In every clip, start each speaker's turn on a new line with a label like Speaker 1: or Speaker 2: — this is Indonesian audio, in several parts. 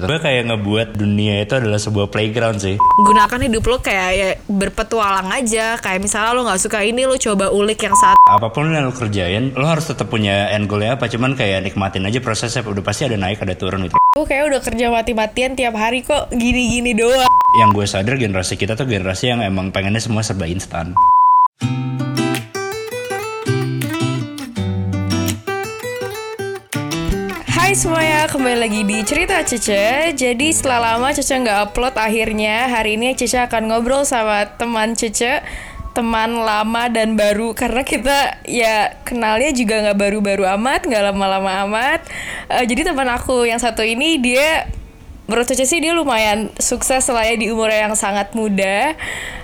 Speaker 1: Gue kayak ngebuat dunia itu adalah sebuah playground sih.
Speaker 2: gunakan hidup lo kayak ya berpetualang aja kayak misalnya lo nggak suka ini lo coba ulik yang saat
Speaker 1: Apa pun yang lo kerjain, lo harus tetap punya end goalnya apa. Cuman kayak nikmatin aja prosesnya. Udah pasti ada naik, ada turun gitu.
Speaker 2: gue kayak udah kerja mati-matian tiap hari kok gini-gini doang
Speaker 1: Yang gue sadar generasi kita tuh generasi yang emang pengennya semua serba instan.
Speaker 2: Hai semuanya, kembali lagi di Cerita Cece. Jadi setelah lama Cece nggak upload akhirnya Hari ini Cece akan ngobrol sama teman Cece Teman lama dan baru. Karena kita ya kenalnya juga nggak baru-baru amat nggak lama-lama amat. Eh, Jadi teman aku yang satu ini dia Menurut Cece sih dia lumayan sukses lah ya di umur yang sangat muda.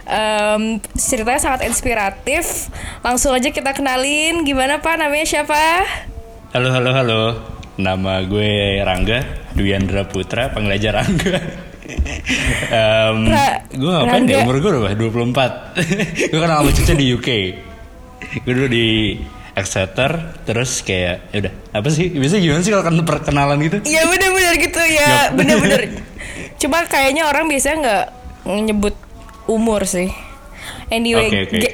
Speaker 2: Em, Ceritanya sangat inspiratif. Langsung aja kita kenalin. Gimana Pak, namanya siapa?
Speaker 1: Halo, halo, halo. Nama gue Rangga, Dwiandra Putra, panggil aja Rangga.
Speaker 2: Ra-
Speaker 1: gue ngapain
Speaker 2: Rangga.
Speaker 1: ya umur gue udah 24 Gue kenal sama Cica di UK Gue dulu di Exeter Terus kayak ya udah apa sih biasanya gimana sih kalau kan perkenalan gitu
Speaker 2: Iya bener-bener gitu ya bener-bener. Cuma kayaknya orang biasanya nggak nyebut umur sih. Anyway, G-
Speaker 1: oke.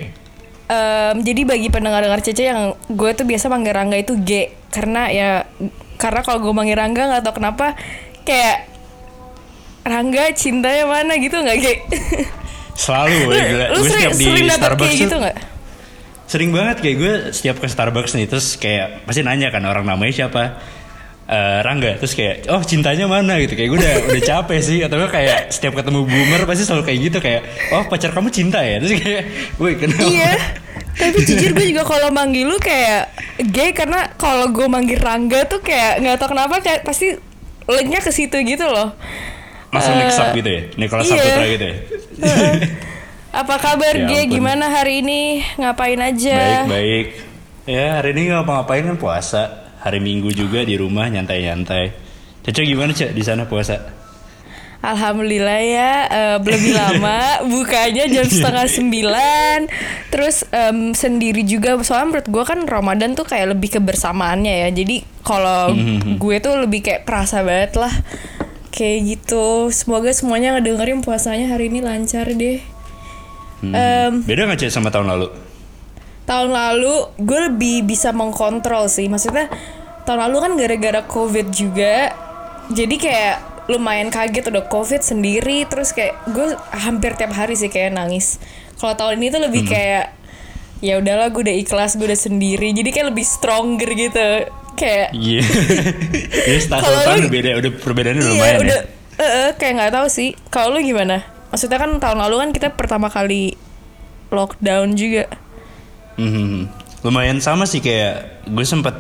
Speaker 2: em, jadi bagi pendengar-dengar Cece yang gue tuh biasa manggil Rangga itu G karena ya karena kalau gue manggil Rangga nggak tau kenapa kayak Rangga cintanya mana gitu nggak G?
Speaker 1: Selalu
Speaker 2: lu,
Speaker 1: ya, gila.
Speaker 2: lu
Speaker 1: Gue
Speaker 2: sering,
Speaker 1: setiap di
Speaker 2: sering dapet
Speaker 1: Starbucks
Speaker 2: kayak gitu nggak?
Speaker 1: Sering banget kayak gue setiap ke Starbucks nih Terus kayak pasti nanya kan orang namanya siapa Eh, Rangga Terus kayak oh cintanya mana gitu Kayak gue udah, udah capek sih Atau nggak kayak setiap ketemu boomer Pasti selalu kayak gitu Kayak oh pacar kamu cinta ya Terus kayak woi kenapa
Speaker 2: Iya. Tapi jujur gue juga kalau manggil lu kayak gay karena kalau gue manggil Rangga tuh kayak nggak tau kenapa kayak pasti linknya ke situ gitu loh.
Speaker 1: Langsung
Speaker 2: Eh,
Speaker 1: mix up gitu ya Nicholas
Speaker 2: iya.
Speaker 1: Saputra gitu ya
Speaker 2: Heeh. Apa kabar
Speaker 1: Ya ampun.
Speaker 2: Gimana hari ini? Ngapain aja?
Speaker 1: Baik baik Ya hari ini nggak ngapa-ngapain kan puasa Hari Minggu juga di rumah nyantai-nyantai. Caca gimana Cak di sana puasa?
Speaker 2: Alhamdulillah ya eh, lebih lama bukanya jam setengah sembilan. Terus em, sendiri juga soalnya menurut gue kan Ramadan tuh kayak lebih kebersamaannya ya. Jadi kalau gue tuh lebih kayak perasa banget lah. Kayak gitu. Semoga semuanya ngedengerin puasanya hari ini lancar deh.
Speaker 1: Hmm.
Speaker 2: Em,
Speaker 1: Beda nggak Cak sama tahun lalu?
Speaker 2: Tahun lalu gue lebih bisa mengkontrol sih. Maksudnya tahun lalu kan gara-gara covid juga jadi kayak lumayan kaget udah covid sendiri terus kayak gue hampir tiap hari sih kayak nangis. Kalau tahun ini tuh lebih kayak ya udahlah gue udah ikhlas gue udah sendiri jadi kayak lebih stronger gitu. Kayak
Speaker 1: Iya. Setahun
Speaker 2: Kalau
Speaker 1: tahun beda, udah perbedaannya
Speaker 2: iya
Speaker 1: lumayan
Speaker 2: udah
Speaker 1: ya.
Speaker 2: eh, eh, kayak nggak tahu sih. Kalau lu gimana? Maksudnya kan tahun lalu kan kita pertama kali lockdown juga
Speaker 1: Mhm. Lumayan sama sih kayak gue sempet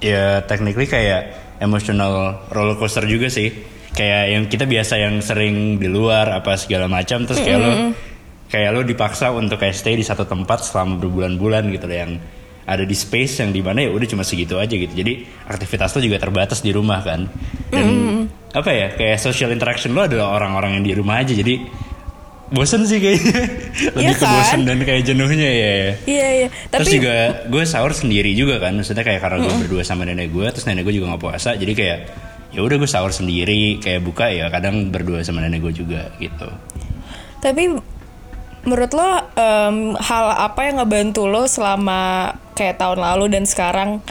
Speaker 1: ya technically kayak emotional roller coaster juga sih. Kayak yang kita biasa yang sering di luar apa segala macam terus kayak lo kayak lo dipaksa untuk kayak stay di satu tempat selama berbulan-bulan gitu loh yang ada di space yang di mana ya udah cuma segitu aja gitu. Jadi aktivitas lo juga terbatas di rumah kan. Dan apa ya kayak social interaction lo adalah orang-orang yang di rumah aja. Jadi bosen sih kayaknya lebih ke
Speaker 2: kan?
Speaker 1: bosen dan kayak jenuhnya ya
Speaker 2: iya iya
Speaker 1: Terus
Speaker 2: tapi
Speaker 1: juga gue sahur sendiri juga kan, maksudnya kayak karena gue berdua sama nenek gue, terus nenek gue juga nggak puasa, jadi kayak ya udah gue sahur sendiri, kayak buka ya kadang berdua sama nenek gue juga gitu.
Speaker 2: Tapi menurut lo em, hal apa yang ngebantu lo selama kayak tahun lalu dan sekarang?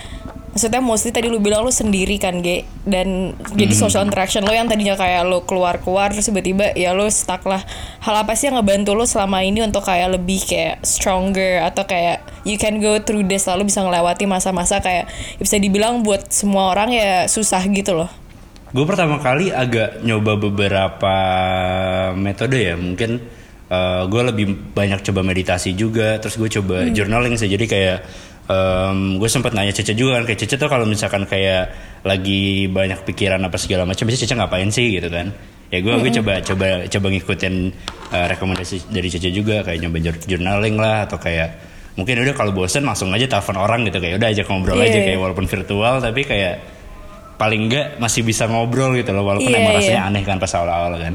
Speaker 2: Maksudnya mostly tadi lu bilang lo sendiri kan, Ge. Dan jadi social interaction lo yang tadinya kayak lo keluar-keluar terus tiba-tiba ya lo stuck lah. Hal apa sih yang ngebantu lo selama ini untuk kayak lebih kayak stronger atau kayak you can go through this lalu bisa ngelewati masa-masa kayak ya bisa dibilang buat semua orang ya susah gitu loh.
Speaker 1: Gue pertama kali agak nyoba beberapa metode ya, mungkin gue lebih banyak coba meditasi juga, terus gue coba journaling sih, jadi kayak gue sempat nanya Cece juga kan, kayak Cece tuh kalau misalkan kayak lagi banyak pikiran apa segala macam, biasanya Cece ngapain sih gitu kan? Ya gue gue coba coba coba ngikutin uh, rekomendasi dari Cece juga, kayak nyoba jour- journaling lah atau kayak mungkin udah kalau bosen langsung aja telepon orang gitu kayak udah aja ngobrol
Speaker 2: Iya,
Speaker 1: aja
Speaker 2: iya.
Speaker 1: kayak walaupun virtual tapi kayak paling enggak masih bisa ngobrol gitu loh walaupun
Speaker 2: Iya,
Speaker 1: emang
Speaker 2: iya.
Speaker 1: rasanya aneh kan pas awal-awal kan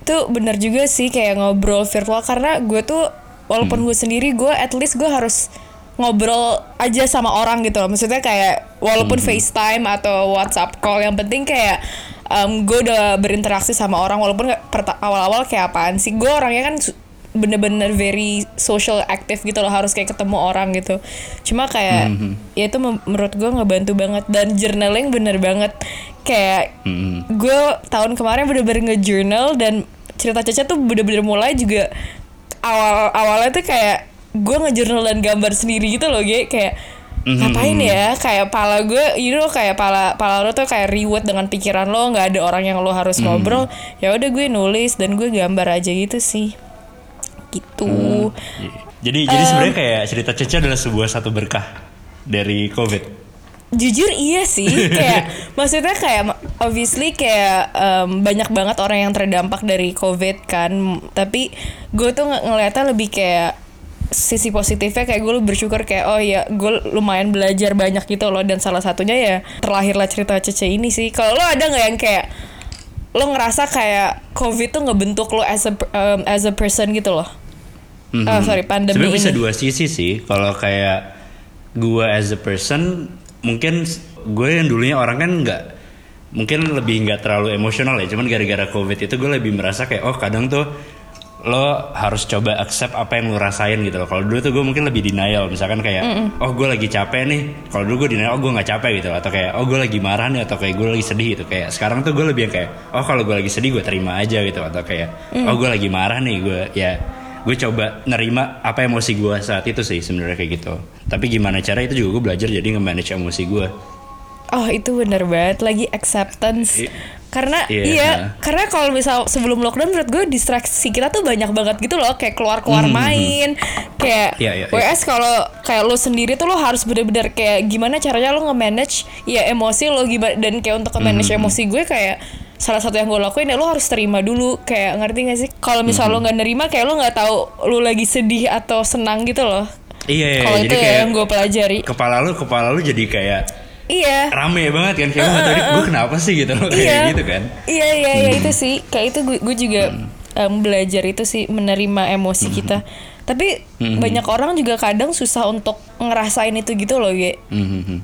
Speaker 2: itu bener juga sih kayak ngobrol virtual karena gue tuh walaupun gue sendiri gue at least gue harus ngobrol aja sama orang gitu loh. Maksudnya kayak walaupun FaceTime atau WhatsApp call yang penting kayak um, gue udah berinteraksi sama orang walaupun perta- awal-awal kayak apaan sih. Gue orangnya kan bener-bener very social active gitu loh harus kayak ketemu orang gitu. Cuma kayak ya itu menurut gue ngebantu banget. Dan journaling bener banget. Kayak
Speaker 1: Hmm.
Speaker 2: gue tahun kemarin bener-bener nge-journal dan cerita Caca tuh bener-bener mulai juga awal awalnya tuh kayak gue nge-journal dan gambar sendiri gitu loh Ge. kayak ngapain ya? Kayak pala gue you know kayak pala pala lo tuh kayak reward dengan pikiran lo nggak ada orang yang lo harus ngobrol. Ya udah gue nulis dan gue gambar aja gitu sih. Gitu.
Speaker 1: Iya. Jadi jadi sebenarnya kayak cerita Cece adalah sebuah satu berkah dari COVID.
Speaker 2: jujur iya sih. Kayak maksudnya kayak obviously kayak em, banyak banget orang yang terdampak dari covid kan. Tapi gue tuh ng- ngeliatnya lebih kayak sisi positifnya kayak gue bersyukur kayak oh ya gue lumayan belajar banyak gitu loh dan salah satunya ya terlahirlah cerita Cece ini sih kalau lo ada nggak yang kayak lo ngerasa kayak covid tuh ngebentuk lo as a em, as a person gitu loh
Speaker 1: Mhm.
Speaker 2: Oh, sorry, pandemi
Speaker 1: Sebenarnya bisa
Speaker 2: ini.
Speaker 1: dua sisi sih. Kalau kayak gue as a person, mungkin gue yang dulunya orang kan nggak mungkin lebih nggak terlalu emosional ya. Cuman gara-gara covid itu gue lebih merasa kayak oh kadang tuh lo harus coba accept apa yang lo rasain gitu loh. Kalau dulu tuh gue mungkin lebih denial, misalkan kayak oh gue lagi capek nih. Kalau dulu gue denial oh gue nggak capek gitu, atau kayak oh gue lagi marah nih, atau kayak gue lagi sedih gitu. Kayak sekarang tuh gue lebih yang kayak oh kalau gue lagi sedih gue terima aja gitu, atau kayak oh gue lagi marah nih gue ya gue coba nerima apa emosi gue saat itu sih sebenarnya kayak gitu. Tapi gimana cara itu juga gue belajar jadi nge-manage emosi gue.
Speaker 2: Oh itu bener banget lagi acceptance karena
Speaker 1: Iya.
Speaker 2: iya karena kalau misal sebelum lockdown menurut gue distraksi kita tuh banyak banget gitu loh. Kayak keluar keluar main kayak
Speaker 1: Iya, iya, iya.
Speaker 2: WS kalau kayak lo sendiri tuh lo harus bener-bener kayak gimana caranya lo nge-manage ya emosi lo gimana dan kayak untuk nge-manage emosi gue kayak salah satu yang gue lakuin ya lo harus terima dulu. Kayak ngerti gak sih? Kalau misal lo nggak nerima kayak lo nggak tahu lo lagi sedih atau senang gitu loh.
Speaker 1: Iya, iya,
Speaker 2: kalau
Speaker 1: jadi
Speaker 2: itu ya
Speaker 1: kayak
Speaker 2: yang gue pelajari.
Speaker 1: kepala lu kepala lu jadi kayak
Speaker 2: iya
Speaker 1: rame banget kan kayak uh, tadi gue kenapa sih gitu loh kayak gitu kan.
Speaker 2: Iya iya iya itu sih kayak itu gue, gue juga em, belajar itu sih menerima emosi kita. Tapi banyak orang juga kadang susah untuk ngerasain itu gitu loh, Ge.
Speaker 1: Mhm.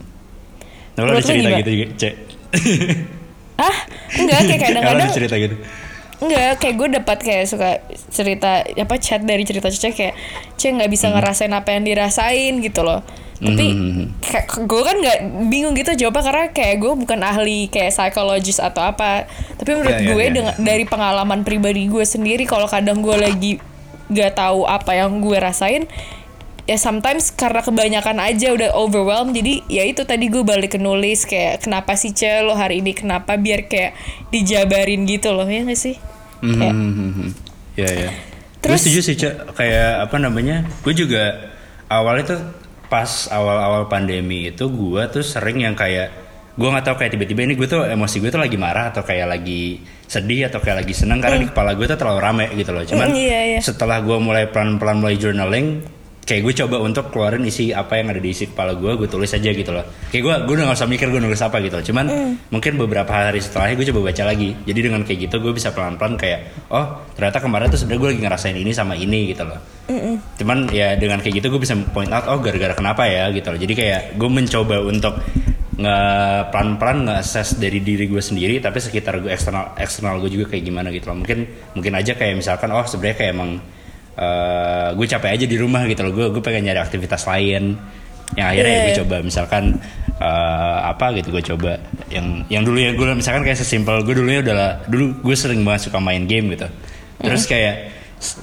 Speaker 1: Nah, lo ada cerita gitu juga, Cek.
Speaker 2: Ah, enggak kayak kadang-kadang
Speaker 1: ada cerita gitu.
Speaker 2: enggak kayak gue dapat kayak suka cerita apa chat dari cerita Cece kayak Cece nggak bisa ngerasain apa yang dirasain gitu loh. Tapi kayak gue kan nggak bingung gitu jawabnya karena kayak gue bukan ahli kayak psikologis atau apa. Tapi menurut
Speaker 1: Iya, iya,
Speaker 2: gue
Speaker 1: iya.
Speaker 2: dengan dari pengalaman pribadi gue sendiri kalau kadang gue lagi gak tahu apa yang gue rasain ya sometimes karena kebanyakan aja udah overwhelmed jadi ya itu tadi gue balik ke nulis kayak kenapa sih Ce lo hari ini kenapa biar kayak dijabarin gitu loh ya gak sih Kayak-
Speaker 1: Mhm. Iya ya. Gue
Speaker 2: Terus-
Speaker 1: setuju sih Cek. kayak apa namanya? Gue juga awalnya tuh pas awal-awal pandemi itu gue tuh sering yang kayak gue nggak tahu kayak tiba-tiba ini gue tuh emosi gue tuh lagi marah atau kayak lagi sedih atau kayak lagi seneng karena di kepala gue tuh terlalu rame gitu loh. Cuman
Speaker 2: Mm, iya, iya.
Speaker 1: setelah gue mulai pelan-pelan mulai journaling kayak gue coba untuk keluarin isi apa yang ada di isi kepala gue gue tulis aja gitu loh. Kayak gue gue udah gak usah mikir gue nulis apa gitu loh. Cuman mungkin beberapa hari setelahnya gue coba baca lagi. Jadi dengan kayak gitu gue bisa pelan-pelan kayak oh ternyata kemarin tuh sebenarnya gue lagi ngerasain ini sama ini gitu loh. Cuman ya dengan kayak gitu gue bisa point out oh gara-gara kenapa ya gitu loh. Jadi kayak gue mencoba untuk nggak pelan-pelan nggak assess dari diri gue sendiri tapi sekitar gue eksternal eksternal gue juga kayak gimana gitu loh. Mungkin mungkin aja kayak misalkan oh sebenarnya kayak emang eh, gue capek aja di rumah gitu loh. Gue gue pengen nyari aktivitas lain. Yang akhirnya
Speaker 2: Iya,
Speaker 1: gue
Speaker 2: iya.
Speaker 1: coba misalkan eh, apa gitu gue coba. Yang yang dulu ya gue misalkan kayak sesimpel gue dulunya udah dulu gue sering banget suka main game gitu. Terus kayak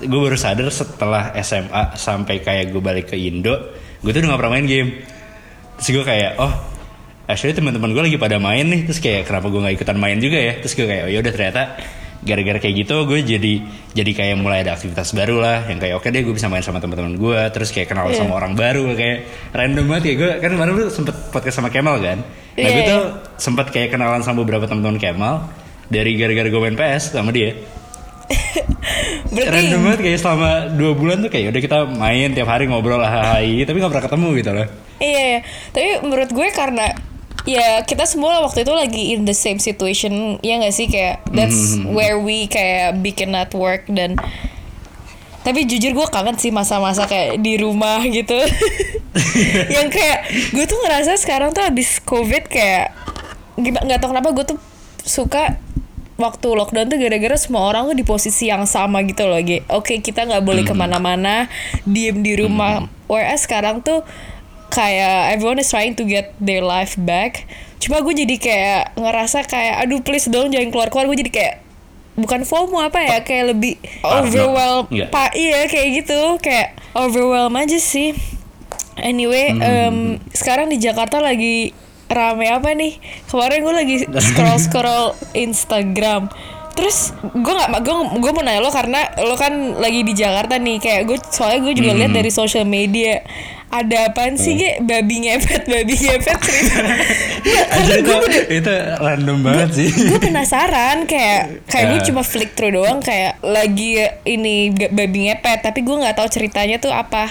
Speaker 1: gue baru sadar setelah SMA sampai kayak gue balik ke Indo gue tuh udah gak pernah main game. Terus gue kayak oh actually teman-teman gue lagi pada main nih. Terus kayak kenapa gue nggak ikutan main juga ya? Terus gue kayak oh yaudah ternyata gara-gara kayak gitu gue jadi jadi kayak mulai ada aktivitas baru lah yang kayak oke deh gue bisa main sama teman-teman gue terus kayak kenal
Speaker 2: Iya.
Speaker 1: sama orang baru kayak random banget ya gue kan kemarin lu sempet podcast sama Kemal kan nah
Speaker 2: Iya,
Speaker 1: gue tuh
Speaker 2: iya.
Speaker 1: sempat kayak kenalan sama beberapa teman-teman Kemal dari gara-gara gue main PS sama dia
Speaker 2: berarti
Speaker 1: random banget kayak selama dua bulan tuh kayak udah kita main tiap hari ngobrol hai tapi nggak pernah ketemu gitu loh
Speaker 2: Iya, iya. tapi menurut gue karena ya kita semua waktu itu lagi in the same situation ya nggak sih? Kayak that's where we kayak bikin network dan tapi jujur gue kangen sih masa-masa kayak di rumah gitu. Yang kayak gue tuh ngerasa sekarang tuh habis covid kayak gimana nggak tahu kenapa gue tuh suka waktu lockdown tuh gara-gara semua orang tuh di posisi yang sama gitu loh Ge. Oke kita nggak boleh ke mana-mana, diem di rumah. Whereas sekarang tuh kayak everyone is trying to get their life back. Cuma gue jadi kayak ngerasa kayak aduh please dong jangan keluar-keluar. Gue jadi kayak bukan FOMO apa ya kayak lebih
Speaker 1: Parno.
Speaker 2: overwhelmed
Speaker 1: Nggak.
Speaker 2: pak iya kayak gitu kayak overwhelmed aja sih anyway em, sekarang di Jakarta lagi rame apa nih kemarin gue lagi scroll scroll Instagram terus gue nggak gue gue mau nanya lo karena lo kan lagi di Jakarta nih kayak gue soalnya gue juga lihat dari social media ada apaan sih Ge? babi ngepet babi ngepet cerita karena gue
Speaker 1: itu random banget sih.
Speaker 2: gue penasaran kayak kayak gue
Speaker 1: Ya.
Speaker 2: cuma flick through doang kayak lagi ini babi ngepet tapi gue nggak tahu ceritanya tuh apa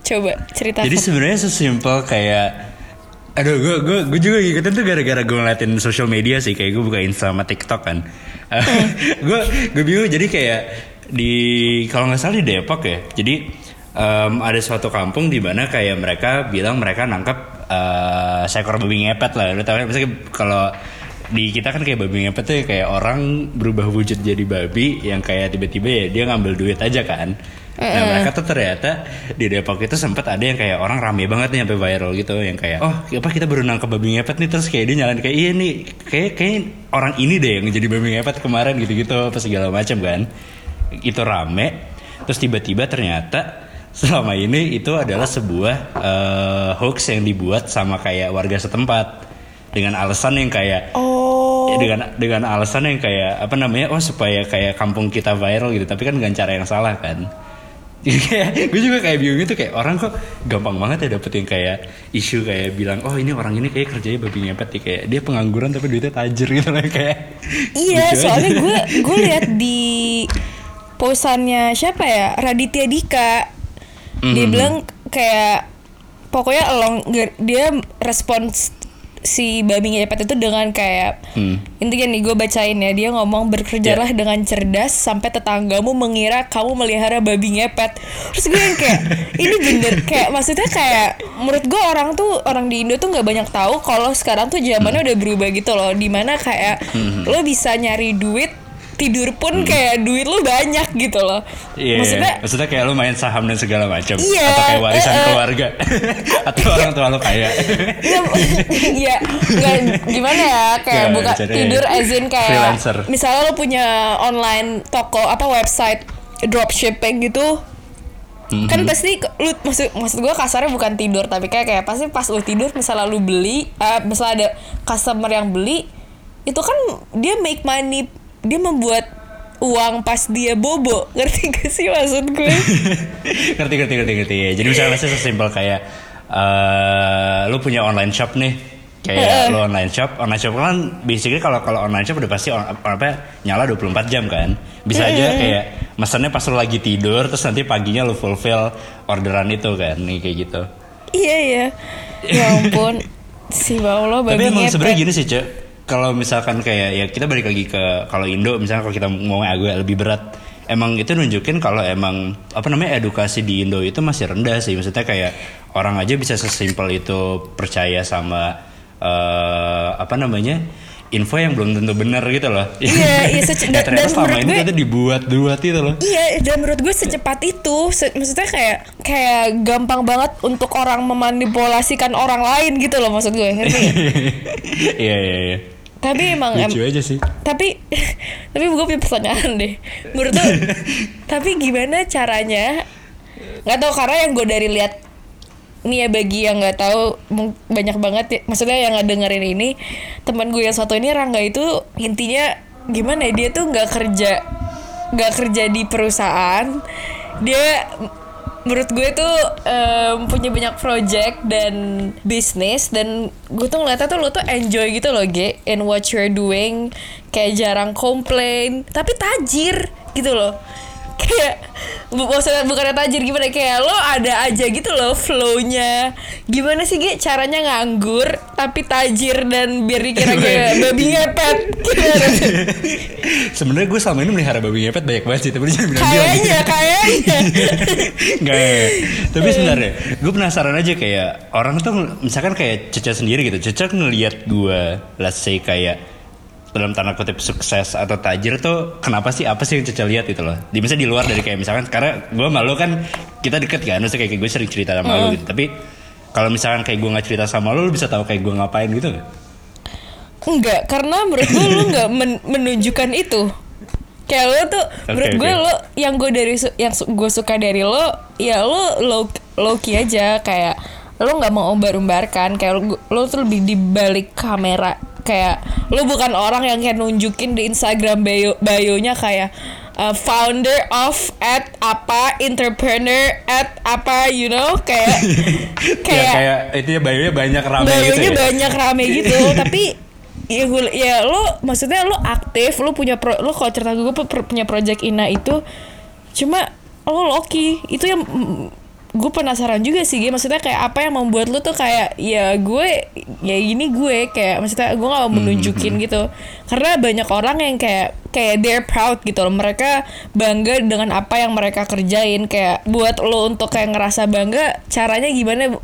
Speaker 2: coba cerita
Speaker 1: Jadi sebenarnya sesimpel kayak Aduh, gue gue gue juga ngikutin tuh gara-gara gue ngeliatin social media sih kayak gue buka Insta sama TikTok kan. gue gue bingung jadi kayak di kalau nggak salah di Depok ya. Jadi em, ada suatu kampung di mana kayak mereka bilang mereka nangkap eh, seekor babi ngepet lah. Lu tahu kan misalnya kalau di kita kan kayak babi ngepet tuh kayak orang berubah wujud jadi babi yang kayak tiba-tiba ya dia ngambil duit aja kan. Nah mereka tuh ternyata di Depok itu sempat ada yang kayak orang rame banget nih sampai viral gitu yang kayak oh apa kita baru nangkep babi ngepet nih? Terus kayak dia nyalain kayak iya nih kayak kayak orang ini deh yang jadi babi ngepet kemarin gitu-gitu apa segala macam kan. Itu rame terus tiba-tiba ternyata selama ini itu adalah sebuah eh, hoax yang dibuat sama kayak warga setempat dengan alasan yang kayak
Speaker 2: oh.
Speaker 1: Ya, dengan dengan alasan yang kayak apa namanya oh supaya kayak kampung kita viral gitu tapi kan dengan cara yang salah kan gue juga kayak bingung itu kayak orang kok gampang banget ya dapetin kayak isu kayak bilang oh ini orang ini kayak kerjanya babi ngepet nih kayak dia pengangguran tapi duitnya tajir gitu kayak
Speaker 2: iya soalnya gue gue lihat di posannya siapa ya? Raditya Dika. Dia
Speaker 1: Mhm.
Speaker 2: bilang kayak pokoknya along dia respons si babi ngepet itu dengan kayak
Speaker 1: Hmm.
Speaker 2: intinya nih gue bacain ya dia ngomong berkerjalah dengan cerdas sampai tetanggamu mengira kamu melihara babi ngepet. Terus gue yang kayak ini bener. Kayak maksudnya kayak menurut gue orang tuh orang di Indo tuh nggak banyak tahu kalau sekarang tuh zamannya udah berubah gitu loh. Di mana kayak lo bisa nyari duit tidur pun kayak duit lo banyak gitu loh
Speaker 1: Iya,
Speaker 2: maksudnya
Speaker 1: maksudnya kayak lu main saham dan segala macam
Speaker 2: Iya,
Speaker 1: atau kayak warisan
Speaker 2: eh.
Speaker 1: keluarga atau orang tua lu kaya.
Speaker 2: Iya, Iya, nggak gimana ya kayak
Speaker 1: Nggak,
Speaker 2: buka
Speaker 1: jadi
Speaker 2: tidur as in kayak
Speaker 1: freelancer.
Speaker 2: misalnya lo punya online toko apa website dropshipping gitu
Speaker 1: Mhm.
Speaker 2: kan pasti lu maksud maksud gue kasarnya bukan tidur tapi kayak kayak pasti pas lu tidur misalnya lu beli eh, misalnya ada customer yang beli itu kan dia make money dia membuat uang pas dia bobo ngerti gak sih maksud gue
Speaker 1: ngerti ngerti ngerti ngerti ya. Jadi misalnya sih sesimpel kayak eh lu punya online shop nih. Kayak lu online shop, online shop kan basically kalau kalau online shop udah pasti on- apa nyala 24 jam kan. Bisa aja kayak mesennya pas lu lagi tidur terus nanti paginya lu fulfill orderan itu kan. Nih kayak gitu.
Speaker 2: iya iya ya ampun si Paulo
Speaker 1: Tapi
Speaker 2: babi
Speaker 1: emang sebenarnya gini sih, Cek. Kalau misalkan kayak ya kita balik lagi ke kalau Indo misalnya kalau kita mau agak lebih berat emang itu nunjukin kalau emang apa namanya edukasi di Indo itu masih rendah sih. Maksudnya kayak orang aja bisa sesimpel itu percaya sama eh, apa namanya? info yang belum tentu benar gitu loh.
Speaker 2: Iya, iya, sece-
Speaker 1: Ya,
Speaker 2: dan- dan
Speaker 1: selama ini
Speaker 2: gue-
Speaker 1: dibuat-buat itu loh.
Speaker 2: Iya, dan menurut gue secepat itu, Se- maksudnya kayak kayak gampang banget untuk orang memanipulasikan orang lain gitu loh maksud gue?
Speaker 1: Iya iya iya.
Speaker 2: Tapi emang em-
Speaker 1: Lucu aja sih.
Speaker 2: tapi tapi gue punya pertanyaan deh. Menurut lo, tapi gimana caranya? Nggak tahu karena yang gue dari lihat nih ya bagi yang nggak tahu banyak banget ya, maksudnya yang nggak dengerin ini teman gue yang satu ini Rangga itu intinya gimana ya dia tuh nggak kerja nggak kerja di perusahaan dia menurut gue tuh em, punya banyak project dan bisnis dan gue tuh ngeliatnya tuh lo tuh enjoy gitu loh Ge in what you're doing. Kayak jarang komplain tapi tajir gitu loh kayak bu- maksudnya bukannya tajir gimana kayak lo ada aja gitu loh flownya gimana sih Ge caranya nganggur tapi tajir dan biar dikira kayak babi ngepet?
Speaker 1: Sebenarnya gue selama ini melihara babi ngepet banyak banget sih, tapi jangan bilang
Speaker 2: kayaknya kayaknya
Speaker 1: Enggak ya. Tapi sebenarnya gue penasaran aja kayak orang tuh misalkan kayak Cece sendiri gitu. Cece ngelihat gue let's say kayak dalam tanda kutip sukses atau tajir tuh kenapa sih apa sih yang Cece lihat gitu loh di misalnya di luar dari kayak misalkan karena gue malu kan kita deket kan maksudnya kayak gue sering cerita sama lu gitu tapi kalau misalkan kayak gue nggak cerita sama lu lu bisa tahu kayak gue ngapain gitu gak?
Speaker 2: Enggak, karena menurut gue lu nggak men- menunjukkan itu. Kayak lo tuh, menurut gue
Speaker 1: oke.
Speaker 2: lo yang gue dari yang gue suka dari lo, ya lo low low key aja kayak lo nggak mau umbar-umbarkan kayak lo, lo tuh lebih di balik kamera. Kayak lo bukan orang yang kayak nunjukin di Instagram bio bio-nya kayak uh, founder of at apa entrepreneur at apa you know? Kayak
Speaker 1: ya
Speaker 2: kayak
Speaker 1: kayak itu ya bayunya banyak rame gitu
Speaker 2: Bayonya
Speaker 1: ya.
Speaker 2: banyak rame gitu. Tapi ya gue ya lo maksudnya lo aktif lo punya pro, lo kalau cerita gue pu- punya project Ina itu cuma lo Loki itu yang gue penasaran juga sih Gi. maksudnya kayak apa yang membuat lo tuh kayak ya gue ya gini gue kayak maksudnya gue gak mau menunjukin gitu. Karena banyak orang yang kayak kayak they're proud gitu loh. Mereka bangga dengan apa yang mereka kerjain. Kayak buat lo untuk kayak ngerasa bangga caranya gimana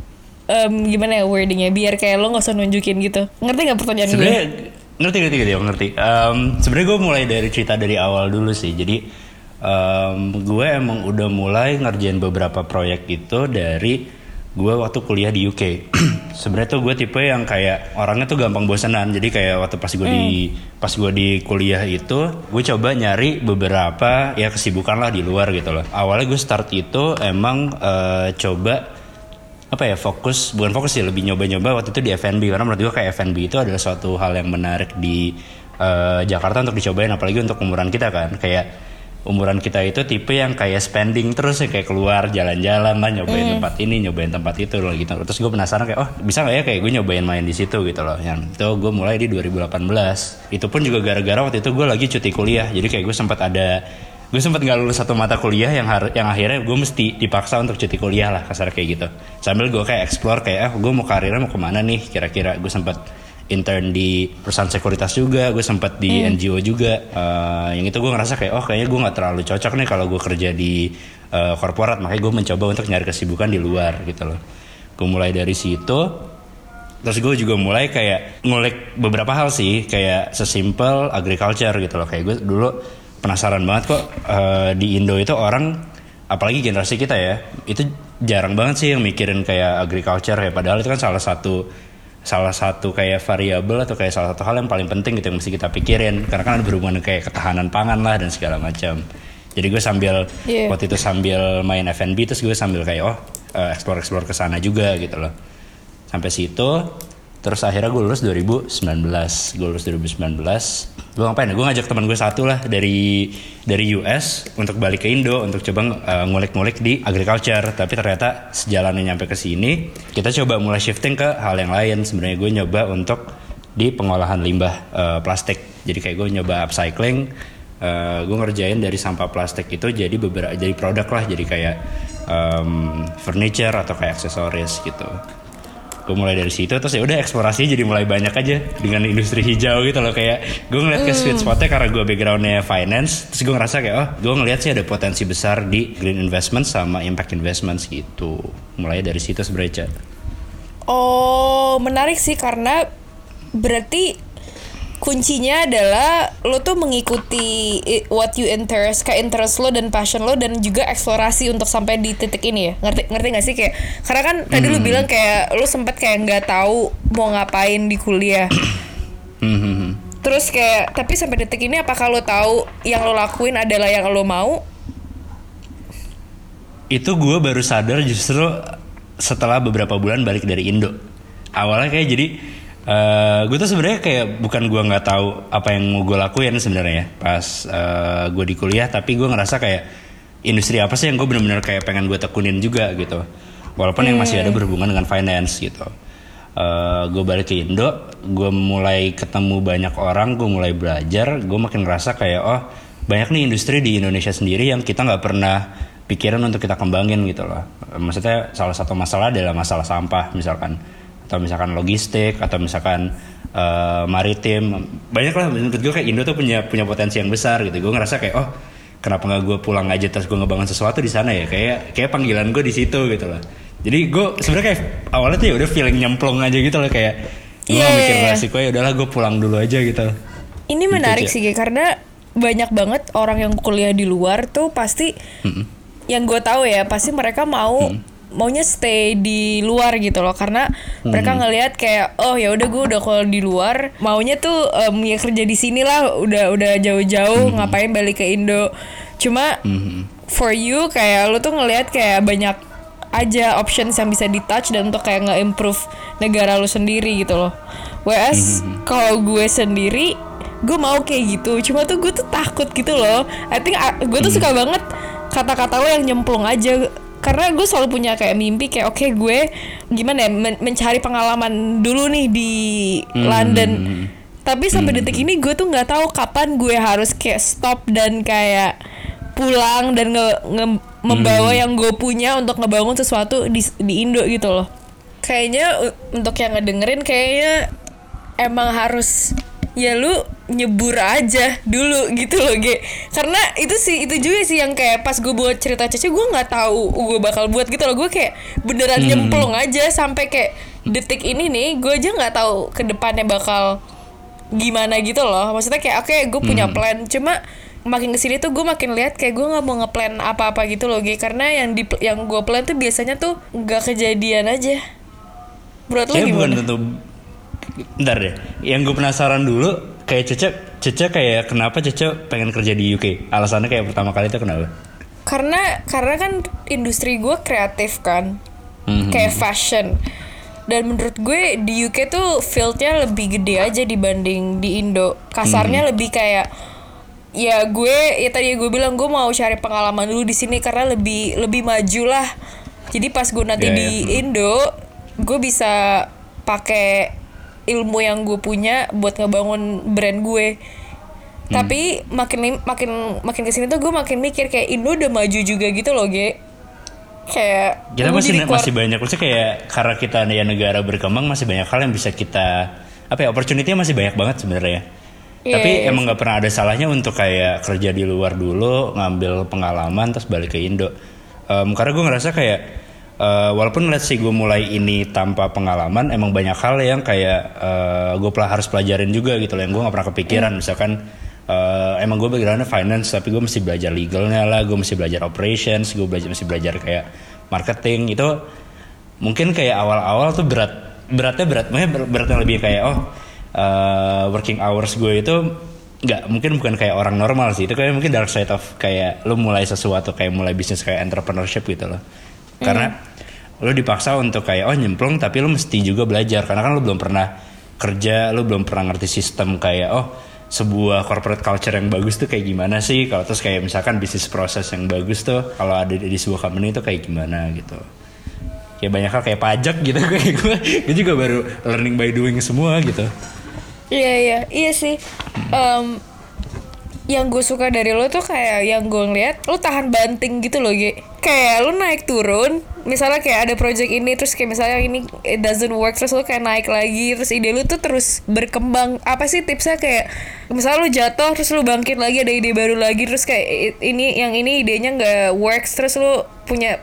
Speaker 2: em, gimana ya wordingnya? Biar kayak lo nggak usah nunjukin gitu. Ngerti nggak pertanyaan gue?
Speaker 1: Sebenarnya ngerti ngerti ngerti ngerti. Em, sebenarnya gue mulai dari cerita dari awal dulu sih. Jadi em, gue emang udah mulai ngerjain beberapa proyek itu dari gue waktu kuliah di UK sebenarnya tuh gue tipe yang kayak orangnya tuh gampang bosanan jadi kayak waktu pas gue di pas gue di kuliah itu gue coba nyari beberapa ya kesibukan lah di luar gitu loh. Awalnya gue start itu emang eh, coba apa ya fokus bukan fokus sih lebih nyoba-nyoba waktu itu di F&B karena menurut gue kayak F&B itu adalah suatu hal yang menarik di eh, Jakarta untuk dicobain apalagi untuk umuran kita kan. Kayak umuran kita itu tipe yang kayak spending terus ya kayak keluar jalan-jalan lah nyobain tempat ini nyobain tempat itu loh gitu. Terus gue penasaran kayak oh bisa nggak ya kayak gue nyobain main di situ gitu loh. Yang itu gue mulai di 2018 itu pun juga gara-gara waktu itu gue lagi cuti kuliah. Jadi kayak gue sempat ada gue sempat nggak lulus satu mata kuliah yang har- yang akhirnya gue mesti dipaksa untuk cuti kuliah lah kasar kayak gitu. Sambil gue kayak explore kayak ah gue mau karirnya mau ke mana nih? Kira-kira gue sempat intern di perusahaan sekuritas juga gue sempat di NGO juga. Eh, yang itu gue ngerasa kayak oh kayaknya gue nggak terlalu cocok nih kalau gue kerja di eh, korporat. Makanya gue mencoba untuk nyari kesibukan di luar gitu loh. Gue mulai dari situ. Terus gue juga mulai kayak ngulik beberapa hal sih, kayak sesimpel agriculture gitu loh. Kayak gue dulu penasaran banget kok eh, di Indo itu orang, apalagi generasi kita ya, itu jarang banget sih yang mikirin kayak agriculture. Ya. Padahal itu kan salah satu salah satu kayak variabel atau kayak salah satu hal yang paling penting gitu yang mesti kita pikirin karena kan ada berhubungan kayak ketahanan pangan lah dan segala macam. Jadi gue sambil
Speaker 2: Iya.
Speaker 1: waktu itu sambil main F&B terus gue sambil kayak oh eh, explore explore ke sana juga gitu loh sampai situ terus akhirnya gue lulus 2019 gue lulus 2019 gue ngapain ya? Gue ngajak teman gue satu lah dari dari US untuk balik ke Indo untuk coba eh, ngulik-ngulik di agriculture. Tapi ternyata sejalannya nyampe ke sini kita coba mulai shifting ke hal yang lain. Sebenarnya gue nyoba untuk di pengolahan limbah eh, plastik. Jadi kayak gue nyoba upcycling eh, gue ngerjain dari sampah plastik itu jadi beberapa jadi produk lah. Jadi kayak em, furniture atau kayak aksesoris gitu gue mulai dari situ terus ya udah eksplorasi jadi mulai banyak aja dengan industri hijau gitu loh kayak gue ngeliat ke sweet spotnya karena gue backgroundnya finance terus gue ngerasa kayak oh gue ngeliat sih ada potensi besar di green investment sama impact investments gitu mulai dari situ sebenarnya Ca.
Speaker 2: Oh, menarik sih karena berarti kuncinya adalah lo tuh mengikuti what you interest, kayak interest lo dan passion lo dan juga eksplorasi untuk sampai di titik ini ya. Ngerti ngerti gak sih kayak karena kan tadi lo bilang kayak lo sempet kayak nggak tahu mau ngapain di kuliah.
Speaker 1: Hmm, hmm, hmm.
Speaker 2: Terus kayak tapi sampai detik ini apakah lo tahu yang lo lakuin adalah yang lo mau?
Speaker 1: itu gue baru sadar justru setelah beberapa bulan balik dari Indo awalnya kayak jadi eh gue tuh sebenarnya kayak bukan gue nggak tahu apa yang mau gue lakuin sebenarnya ya pas eh, gue di kuliah tapi gue ngerasa kayak industri apa sih yang gue bener-bener kayak pengen gue tekunin juga gitu. Walaupun yang masih ada berhubungan dengan finance gitu. Eh gue balik ke Indo gue mulai ketemu banyak orang gue mulai belajar gue makin ngerasa kayak oh banyak nih industri di Indonesia sendiri yang kita nggak pernah pikiran untuk kita kembangin gitu loh. Maksudnya salah satu masalah adalah masalah sampah misalkan atau misalkan logistik atau misalkan eh, maritim banyak lah menurut gue kayak Indo tuh punya punya potensi yang besar gitu. Gue ngerasa kayak oh kenapa nggak gue pulang aja terus gue ngebangun sesuatu di sana ya kayak kayak panggilan gue di situ gitu loh. Jadi gue sebenarnya kayak awalnya tuh ya udah feeling nyemplung aja gitu loh kayak gue gak
Speaker 2: iya,
Speaker 1: mikir
Speaker 2: iya.
Speaker 1: resiko ya udahlah gue pulang dulu aja gitu.
Speaker 2: Ini menarik sih Ge, karena banyak banget orang yang kuliah di luar tuh pasti yang gue tahu ya pasti mereka mau maunya stay di luar gitu loh. Karena mereka ngelihat kayak oh ya udah gue udah kalau di luar maunya tuh em, ya kerja di sini lah. Udah udah jauh-jauh ngapain balik ke Indo. Cuma for you kayak lu tuh ngelihat kayak banyak aja options yang bisa di touch dan untuk kayak nge-improve negara lu sendiri gitu loh. Whereas kalau gue sendiri gue mau kayak gitu, cuma tuh gue tuh takut gitu loh. I think ah, gue tuh suka banget kata-kata lo yang nyemplung aja karena gue selalu punya kayak mimpi kayak oke gue gimana ya men- mencari pengalaman dulu nih di London. Tapi sampai detik ini gue tuh nggak tahu kapan gue harus kayak stop dan kayak pulang dan nge, nge- membawa yang gue punya untuk ngebangun sesuatu di di Indo gitu loh. Kayaknya untuk yang ngedengerin kayaknya emang harus ya lu nyebur aja dulu gitu loh Ge. Karena itu sih itu juga sih yang kayak pas gue buat cerita Cece gue nggak tahu gue bakal buat gitu loh. Gue kayak beneran nyemplung aja sampai kayak detik ini nih gue aja nggak tahu ke depannya bakal gimana gitu loh. Maksudnya kayak oke gue punya plan cuma makin ke sini tuh gue makin lihat kayak gue nggak mau ngeplan apa-apa gitu loh Ge. Karena yang di yang gue plan tuh biasanya tuh nggak kejadian aja. Menurut lo
Speaker 1: Kayaknya bukan
Speaker 2: gimana?
Speaker 1: tentu Bentar deh. Yang gue penasaran dulu Kayak Cece Cece kayak kenapa Cece pengen kerja di UK Alasannya kayak pertama kali itu kenapa?
Speaker 2: Karena karena kan industri gue kreatif kan.
Speaker 1: Mhm.
Speaker 2: kayak fashion. Dan menurut gue di UK tuh fieldnya lebih gede aja dibanding di Indo. Kasarnya
Speaker 1: Mhm.
Speaker 2: lebih kayak ya gue ya tadi gue bilang gue mau cari pengalaman dulu di sini karena lebih lebih maju lah. Jadi pas gue nanti
Speaker 1: Ya,
Speaker 2: di
Speaker 1: ya.
Speaker 2: Indo gue bisa pakai ilmu yang gue punya buat ngebangun brand gue. Tapi makin makin makin ke sini tuh gue makin mikir kayak Indo udah maju juga gitu loh ge. Kayak
Speaker 1: Kita masih masih banyak Maksudnya kayak Karena kita ya negara berkembang Masih banyak hal yang bisa kita Apa ya Opportunity masih banyak banget sebenarnya.
Speaker 2: Iya,
Speaker 1: Tapi
Speaker 2: iya,
Speaker 1: emang nggak pernah ada salahnya untuk kayak kerja di luar dulu, ngambil pengalaman, terus balik ke Indo. Em, karena gue ngerasa kayak eh, walaupun let's say gue mulai ini tanpa pengalaman, emang banyak hal yang kayak eh, gue pel- harus pelajarin juga gitu loh, yang gue nggak pernah kepikiran. Misalkan eh, emang gue backgroundnya finance, tapi gue mesti belajar legalnya lah, gue mesti belajar operations, gue belajar mesti belajar kayak marketing. Itu mungkin kayak awal-awal tuh berat beratnya berat makanya ber- beratnya lebih kayak oh uh, working hours gue itu nggak mungkin bukan kayak orang normal sih. Itu kayak mungkin dark side of kayak lu mulai sesuatu kayak mulai bisnis kayak entrepreneurship gitu loh karena lu dipaksa untuk kayak oh nyemplung tapi lu mesti juga belajar. Karena kan lu belum pernah kerja lu belum pernah ngerti sistem kayak oh sebuah corporate culture yang bagus tuh kayak gimana sih? Kalau terus kayak misalkan bisnis proses yang bagus tuh kalau ada di, sebuah company itu kayak gimana gitu. Kayak banyak hal kayak pajak gitu. Kayak gue gue juga baru learning by doing semua gitu.
Speaker 2: Iya iya. Iya sih. Em, yang gue suka dari lo tuh kayak yang gue ngeliat lo tahan banting gitu loh Ge. Kayak lo naik turun, misalnya kayak ada project ini terus kayak misalnya ini it doesn't work terus lo kayak naik lagi terus ide lo tuh terus berkembang. Apa sih tipsnya kayak misalnya lo jatuh terus lo bangkit lagi ada ide baru lagi terus kayak ini yang ini idenya nggak works terus lo punya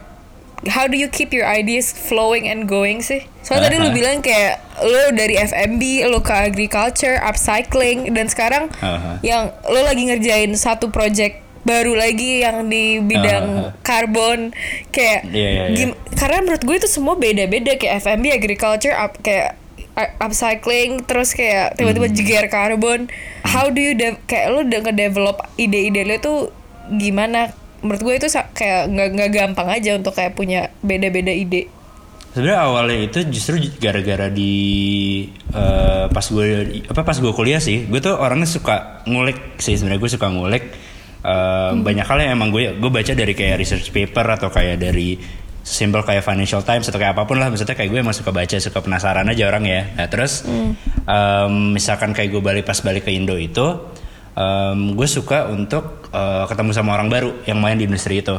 Speaker 2: how do you keep your ideas flowing and going sih? Soalnya tadi lu
Speaker 1: Aha.
Speaker 2: bilang kayak lu dari FMB, lu ke agriculture, upcycling, dan sekarang
Speaker 1: Aha.
Speaker 2: yang lu lagi ngerjain satu project baru lagi yang di bidang
Speaker 1: Aha.
Speaker 2: karbon kayak
Speaker 1: Iya, iya, iya.
Speaker 2: gim- karena menurut gue itu semua beda-beda kayak FMB, agriculture, up, kayak upcycling, terus kayak tiba-tiba
Speaker 1: Hmm.
Speaker 2: jeger karbon. How do you de- kayak lu udah ngedevelop ide-ide lu tuh gimana? Menurut gue itu kayak nggak nggak gampang aja untuk kayak punya beda-beda ide.
Speaker 1: sebenarnya awalnya itu justru gara-gara di eh, pas gue apa pas gue kuliah sih gue tuh orangnya suka ngulik sih sebenarnya gue suka ngulik. Eh, banyak hal yang emang gue gue baca dari kayak research paper atau kayak dari simbol kayak Financial Times atau kayak apa pun lah maksudnya kayak gue emang suka baca suka penasaran aja orang ya. Nah terus em, misalkan kayak gue balik pas balik ke Indo itu em, gue suka untuk eh, ketemu sama orang baru yang main di industri itu.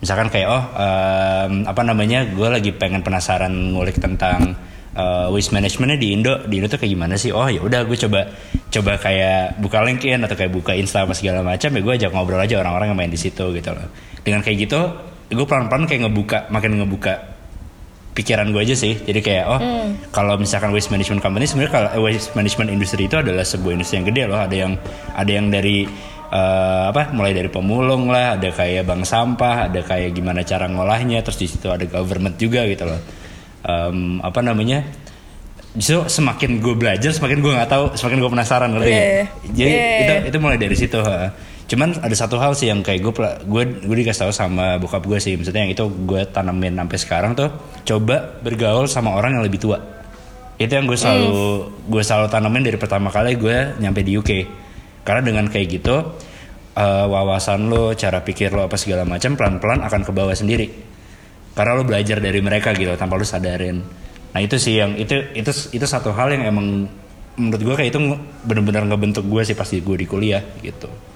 Speaker 1: Misalkan kayak oh em, apa namanya gue lagi pengen penasaran ngulik tentang eh, waste managementnya di Indo. Di Indo tuh kayak gimana sih? Oh ya udah gue coba coba kayak buka LinkedIn atau kayak buka Insta apa segala macam ya gue ajak ngobrol aja orang-orang yang main di situ gitu loh. Dengan kayak gitu gue pelan-pelan kayak ngebuka makin ngebuka pikiran gue aja sih jadi kayak oh kalau misalkan waste management company sebenarnya kalau eh, waste management industry itu adalah sebuah industri yang gede loh ada yang ada yang dari eh, apa mulai dari pemulung lah ada kayak bank sampah ada kayak gimana cara ngolahnya terus di situ ada government juga gitu loh Em, apa namanya justru semakin gue belajar semakin gue nggak tahu semakin gue penasaran ngerti nggak?
Speaker 2: Iya.
Speaker 1: jadi
Speaker 2: Iya.
Speaker 1: itu itu mulai dari situ ha. Cuman ada satu hal sih yang kayak gue gue gue dikasih tahu sama bokap gue sih. Maksudnya yang itu gue tanamin sampai sekarang tuh coba bergaul sama orang yang lebih tua. Itu yang gue selalu gue selalu tanamin dari pertama kali gue nyampe di UK karena dengan kayak gitu eh, wawasan lo cara pikir lo apa segala macam pelan pelan akan ke bawah sendiri. Karena lo belajar dari mereka gitu tanpa lo sadarin. Nah itu sih yang itu itu itu satu hal yang emang menurut gue kayak itu bener-bener ngebentuk gue sih pasti gue di kuliah gitu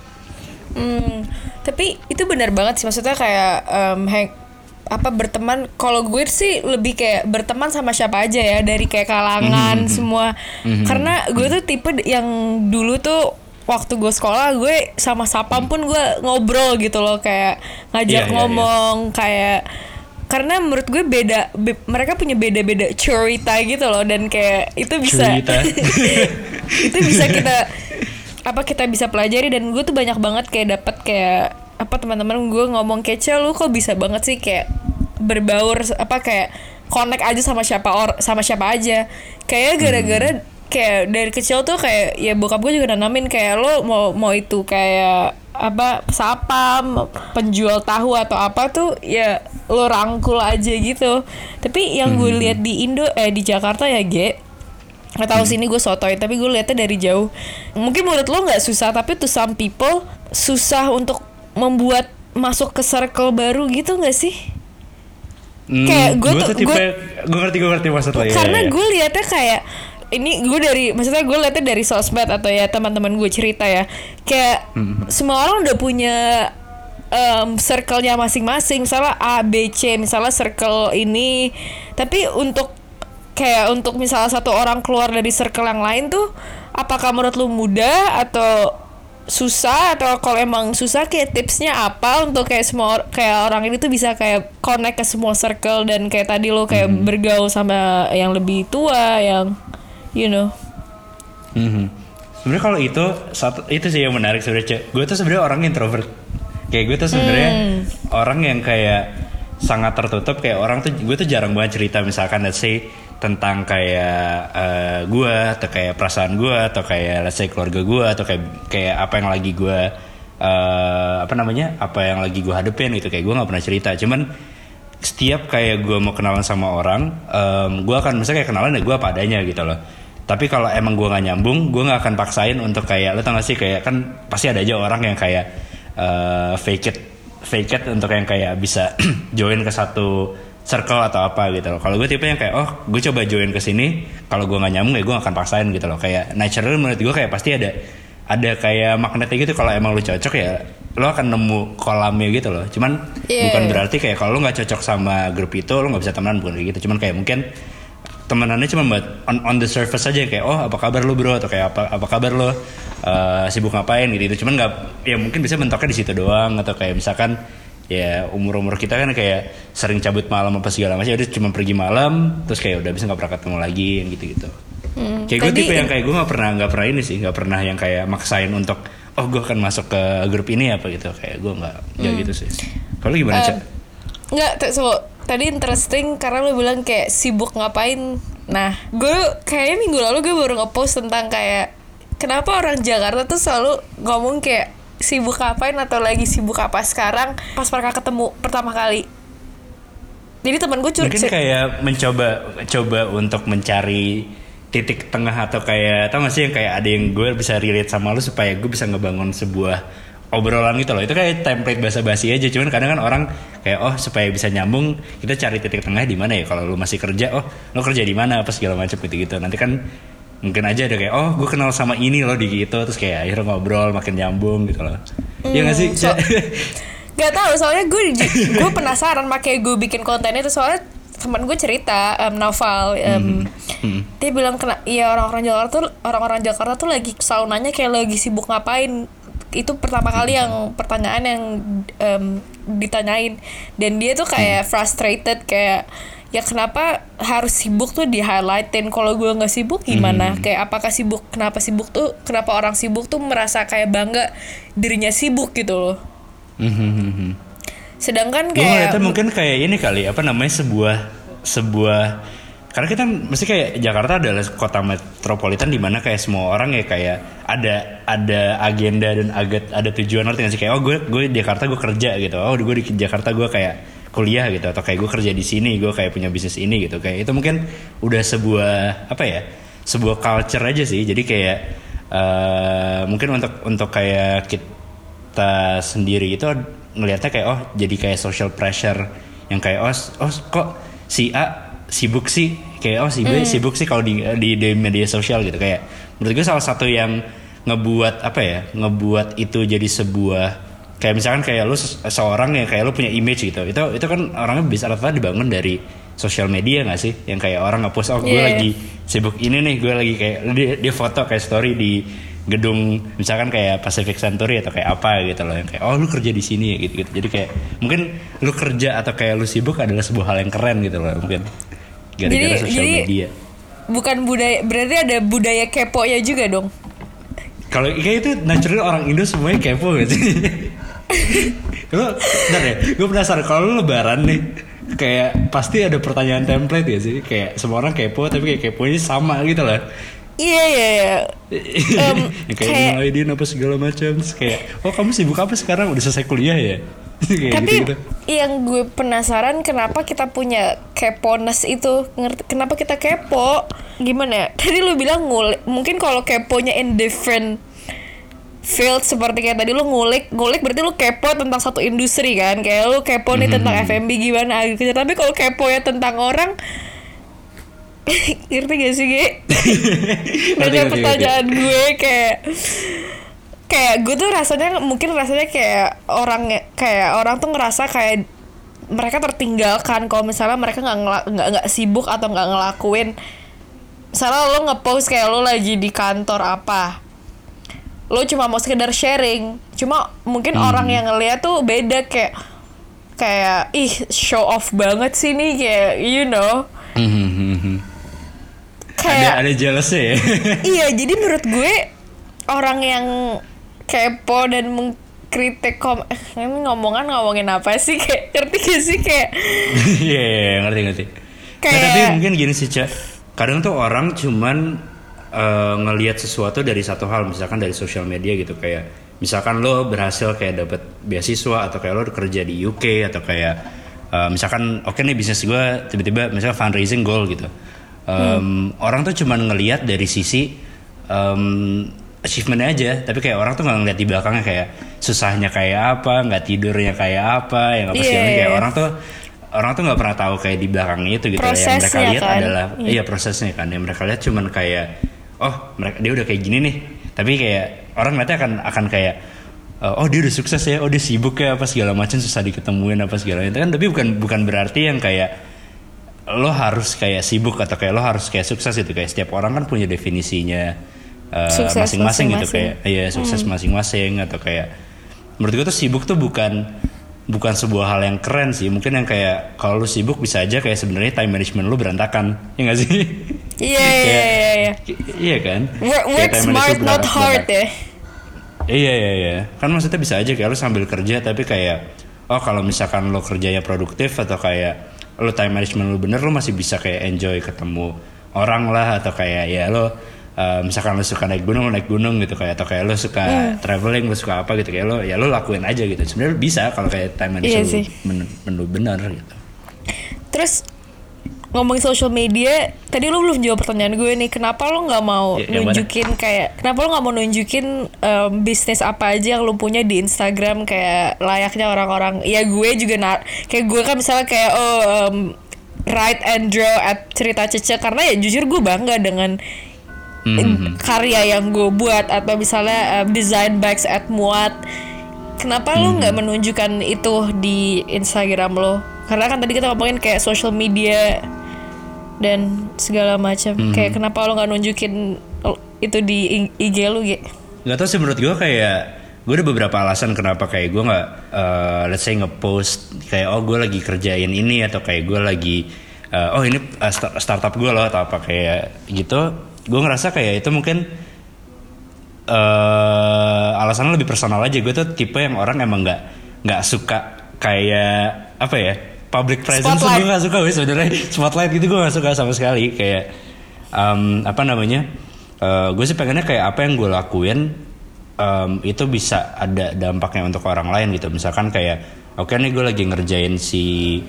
Speaker 2: Hmm, tapi itu benar banget sih. Maksudnya kayak em, hang- apa berteman. Kalau gue sih lebih kayak berteman sama siapa aja ya dari kayak kalangan semua. Karena gue tuh tipe yang dulu tuh waktu gue sekolah gue sama sapam pun gue ngobrol gitu loh. Kayak ngajak
Speaker 1: Iya, iya,
Speaker 2: ngomong kayak karena menurut gue beda be- mereka punya beda-beda cerita gitu loh. Dan kayak itu bisa itu bisa kita apa kita bisa pelajari dan gue tuh banyak banget kayak dapat kayak apa teman-teman gue ngomong kece lu kok bisa banget sih kayak berbaur apa kayak connect aja sama siapa or sama siapa aja? Kayak gara-gara kayak dari kecil tuh kayak ya bokap gue juga nanamin kayak lo mau mau itu kayak apa sapam penjual tahu atau apa tuh ya lo rangkul aja gitu. Tapi yang gue lihat di Indo eh di Jakarta ya Ge nggak tahu sini gue sotoy tapi gue liatnya dari jauh. Mungkin menurut lo nggak susah tapi to some people susah untuk membuat masuk ke circle baru gitu nggak sih?
Speaker 1: Hmm,
Speaker 2: Kayak gue tuh- gue-
Speaker 1: gue ngerti gue ngerti maksud lo ya
Speaker 2: karena
Speaker 1: ya.
Speaker 2: gue liatnya kayak ini gue dari maksudnya gue liatnya dari sosmed atau ya teman-teman gue cerita ya. Kayak semua orang udah punya em, circle-nya masing-masing misalnya A B C misalnya circle ini. Tapi untuk kayak untuk misalnya satu orang keluar dari circle yang lain tuh apakah menurut lu mudah atau susah atau kalau emang susah kayak tipsnya apa untuk kayak semua or- kayak orang ini tuh bisa kayak connect ke semua circle dan kayak tadi lo kayak bergaul sama yang lebih tua yang you know
Speaker 1: Mhm. Sebenarnya kalau itu satu itu sih yang menarik sebenarnya. Gue tuh sebenarnya orang introvert. Kayak gue tuh sebenarnya orang yang kayak sangat tertutup kayak orang tuh gue tuh jarang banget cerita misalkan let's say tentang kayak eh, gue atau kayak perasaan gue atau kayak let's say keluarga gue atau kayak kayak apa yang lagi gue eh, apa namanya apa yang lagi gue hadepin gitu kayak gue nggak pernah cerita cuman setiap kayak gue mau kenalan sama orang, em, gue akan misalnya kayak kenalan ya gue apa adanya gitu loh. Tapi kalau emang gue nggak nyambung, gue nggak akan paksain untuk kayak lo tau gak sih kayak kan pasti ada aja orang yang kayak eh, fake it, fake it untuk yang kayak bisa join ke satu circle atau apa gitu loh. Kalau gue tipe yang kayak oh gue coba join ke sini, kalau gue nggak nyambung ya gue akan paksain gitu loh. Kayak natural menurut gue kayak pasti ada ada kayak magnetnya gitu kalau emang lu cocok ya lo akan nemu kolamnya gitu loh. Cuman
Speaker 2: Iya.
Speaker 1: bukan berarti kayak kalau lo nggak cocok sama grup itu lo nggak bisa temenan bukan kayak gitu cuman kayak mungkin temenannya cuma buat on, on the surface aja kayak oh apa kabar lo bro atau kayak apa apa kabar lo Eh, sibuk ngapain gitu itu cuman nggak ya mungkin bisa mentoknya di situ doang atau kayak misalkan ya umur umur kita kan kayak sering cabut malam apa segala macam. Udah cuma pergi malam terus kayak udah bisa nggak pernah ketemu lagi gitu gitu kayak gue tipe yang kayak gue nggak pernah nggak pernah ini sih nggak pernah yang kayak maksain untuk oh gue akan masuk ke grup ini apa gitu. Kayak gue nggak nggak gitu sih. Kalau gimana cak?
Speaker 2: Nggak, so, tadi interesting karena lo bilang kayak sibuk ngapain. Nah, gue kayaknya minggu lalu gue baru ngepost tentang kayak kenapa orang Jakarta tuh selalu ngomong kayak sibuk ngapain atau lagi sibuk apa sekarang pas mereka ketemu pertama kali. Jadi teman gue curhat
Speaker 1: mungkin kayak mencoba coba untuk mencari titik tengah atau kayak tau gak sih yang kayak ada yang gue bisa relate sama lu supaya gue bisa ngebangun sebuah obrolan gitu loh. Itu kayak template bahasa basi aja. Cuman kadang kan orang kayak oh supaya bisa nyambung kita cari titik tengah di mana ya? Kalau lu masih kerja oh lu kerja di mana? apa segala macam gitu gitu nanti kan mungkin aja ada kayak oh gue kenal sama ini loh di gitu. Terus kayak akhirnya ngobrol makin nyambung gitu loh. Iya gak sih?
Speaker 2: So-? Gak tau soalnya gue gue penasaran makanya gue bikin konten itu soalnya teman gue cerita em, Naval em, dia bilang kena iya orang-orang Jakarta tuh orang-orang Jakarta tuh lagi selalu nanya kayak lagi sibuk ngapain. Itu pertama kali yang pertanyaan yang em, ditanyain. Dan dia tuh kayak frustrated kayak ya kenapa harus sibuk tuh di highlightin? Kalau gue nggak sibuk gimana?
Speaker 1: Hmm.
Speaker 2: kayak apakah sibuk? Kenapa sibuk tuh? Kenapa orang sibuk tuh merasa kayak bangga dirinya sibuk gitu loh?
Speaker 1: Mhm.
Speaker 2: sedangkan
Speaker 1: Gue
Speaker 2: kayak
Speaker 1: ngeliatnya mungkin kayak ini kali apa namanya sebuah sebuah karena kita mesti kayak Jakarta adalah kota metropolitan di mana kayak semua orang ya kayak ada ada agenda dan agak ada tujuan ngerti nggak sih? Kayak oh gue gue di Jakarta gue kerja gitu. Oh gue di Jakarta gue kayak kuliah gitu atau kayak gue kerja di sini gue kayak punya bisnis ini gitu. Kayak itu mungkin udah sebuah apa ya sebuah culture aja sih. Jadi kayak eh, mungkin untuk untuk kayak kita sendiri itu ngelihatnya kayak oh jadi kayak social pressure yang kayak oh, oh kok si A sibuk sih? Kayak oh si B sibuk sih kalau di, di di media sosial gitu. Kayak menurut gue salah satu yang ngebuat apa ya ngebuat itu jadi sebuah kayak misalkan kayak lu se- seorang yang kayak lu punya image gitu. Itu itu kan orangnya bisa rata dibangun dari sosial media gak sih? Yang kayak orang ngepost oh gue
Speaker 2: Iya.
Speaker 1: lagi sibuk ini nih gue lagi kayak dia, dia foto kayak story di gedung misalkan kayak Pacific Century atau kayak apa gitu loh. Yang kayak oh lu kerja di sini ya gitu gitu jadi kayak mungkin lu kerja atau kayak lu sibuk adalah sebuah hal yang keren gitu loh mungkin. Gara-gara sosial
Speaker 2: jadi-
Speaker 1: media.
Speaker 2: bukan budaya berarti ada budaya kepo ya juga dong?
Speaker 1: Kalau kayak itu natural orang Indo semuanya kepo sih lu bentar ya gue penasaran kalau lu lebaran nih kayak pasti ada pertanyaan template ya sih? Kayak semua orang kepo tapi kayak keponya sama gitu loh
Speaker 2: iya iya iya.
Speaker 1: Yang kayak
Speaker 2: kayak-
Speaker 1: apa segala macam kayak oh kamu sibuk apa sekarang? Udah selesai kuliah ya? Kayak
Speaker 2: tapi
Speaker 1: gitu-gitu.
Speaker 2: yang gue penasaran kenapa kita punya keponess itu? Kenapa kita kepo? Gimana ya? Tadi lu bilang mungkin kalau keponya in different field seperti kayak tadi lu ngulik ngulik berarti lu kepo tentang satu industri kan? Kayak lu kepo nih tentang F&B gimana agriculture tapi kalau kepo ya tentang orang ngerti gak sih Ge?
Speaker 1: Ngerti,
Speaker 2: Banyak
Speaker 1: ngerti,
Speaker 2: pertanyaan gue kayak kayak gue tuh rasanya mungkin rasanya kayak orang kayak orang tuh ngerasa kayak mereka tertinggalkan kalau misalnya mereka nggak nggak nggak sibuk atau nggak ngelakuin. Misalnya lo ngepost kayak lo lagi di kantor apa lo cuma mau sekedar sharing. Cuma mungkin orang yang ngeliat tuh beda kayak kayak ih show off banget sih nih kayak you know.
Speaker 1: Ada
Speaker 2: kayak
Speaker 1: ada jealousnya ya?
Speaker 2: Iya jadi menurut gue orang yang kepo dan mengkritik kom eh, ini ngomongan ngomongin apa sih? Kayak ngerti gak sih? Kayak
Speaker 1: Iya, iya, iya, ngerti ngerti. Nah,
Speaker 2: Kayak-
Speaker 1: tapi mungkin gini sih, Cak. Kadang tuh orang cuman eh, ngelihat sesuatu dari satu hal, misalkan dari sosial media gitu kayak misalkan lo berhasil kayak dapet beasiswa atau kayak lo kerja di UK atau kayak eh, misalkan oke nih bisnis gue tiba-tiba misalnya fundraising goal gitu. Em, Orang tuh cuman ngelihat dari sisi em, achievementnya aja, tapi kayak orang tuh nggak ngeliat di belakangnya kayak susahnya kayak apa, nggak tidurnya kayak apa, yang apa
Speaker 2: Iya,
Speaker 1: segala kayak orang tuh orang tuh nggak pernah tahu kayak di belakangnya itu gitu yang mereka
Speaker 2: Prosesnya
Speaker 1: lihat
Speaker 2: kan.
Speaker 1: adalah
Speaker 2: Iya.
Speaker 1: iya prosesnya kan yang mereka lihat cuman kayak oh mereka dia udah kayak gini nih. Tapi kayak orang ngeliatnya akan akan kayak uh, oh dia udah sukses ya oh dia sibuk ya apa segala macam susah diketemuin apa segala itu kan tapi bukan bukan berarti yang kayak lo harus kayak sibuk atau kayak lo harus kayak sukses gitu. Kayak setiap orang kan punya definisinya uh,
Speaker 2: Sukses
Speaker 1: masing-masing gitu.
Speaker 2: masing-masing.
Speaker 1: kayak iya sukses masing-masing atau kayak menurut gue tuh sibuk tuh bukan bukan sebuah hal yang keren sih. Mungkin yang kayak kalau lu sibuk bisa aja kayak sebenarnya time management lu berantakan. Ya gak sih?
Speaker 2: Iya iya iya iya.
Speaker 1: Iya kan?
Speaker 2: Work, work smart not hard ya.
Speaker 1: Iya iya iya. Kan maksudnya bisa aja kayak lu sambil kerja tapi kayak oh kalau misalkan lo kerjanya produktif atau kayak lo time management lu bener lo masih bisa kayak enjoy ketemu orang lah atau kayak ya lo uh, misalkan lo suka naik gunung lo naik gunung gitu kayak atau kayak lo suka traveling lo suka apa gitu kayak lo ya lo lakuin aja gitu. Sebenarnya bisa kalau kayak time
Speaker 2: Iya
Speaker 1: management
Speaker 2: sih.
Speaker 1: lu men- men- bener gitu.
Speaker 2: terus ngomongin social media tadi lu belum jawab pertanyaan gue nih kenapa lu nggak mau
Speaker 1: Ya, yang mana?
Speaker 2: nunjukin kayak kenapa lu nggak mau nunjukin em, bisnis apa aja yang lu punya di Instagram kayak layaknya orang-orang ya gue juga na- kayak gue kan misalnya kayak oh em, write and draw at cerita cece karena ya jujur gue bangga dengan
Speaker 1: Mhm.
Speaker 2: karya yang gue buat atau misalnya em, design bags at muat kenapa lu nggak menunjukkan itu di Instagram lo? Karena kan tadi kita ngomongin kayak social media dan segala macam. Kayak kenapa lo nggak nunjukin itu di IG lu gitu
Speaker 1: Gak tau sih menurut gue kayak gue ada beberapa alasan kenapa kayak gue nggak eh, let's say ngepost kayak oh gue lagi kerjain ini atau kayak gue lagi eh, oh ini eh, sta- startup gue loh atau apa kayak gitu gue ngerasa kayak itu mungkin eh alasannya lebih personal aja. Gue tuh tipe yang orang emang nggak nggak suka kayak apa ya public presence
Speaker 2: Spotlight.
Speaker 1: gue nggak suka gue sebenarnya spotlight gitu gue nggak suka sama sekali. Kayak em, apa namanya eh, gue sih pengennya kayak apa yang gue lakuin em, itu bisa ada dampaknya untuk orang lain gitu. Misalkan kayak oke nih gue lagi ngerjain si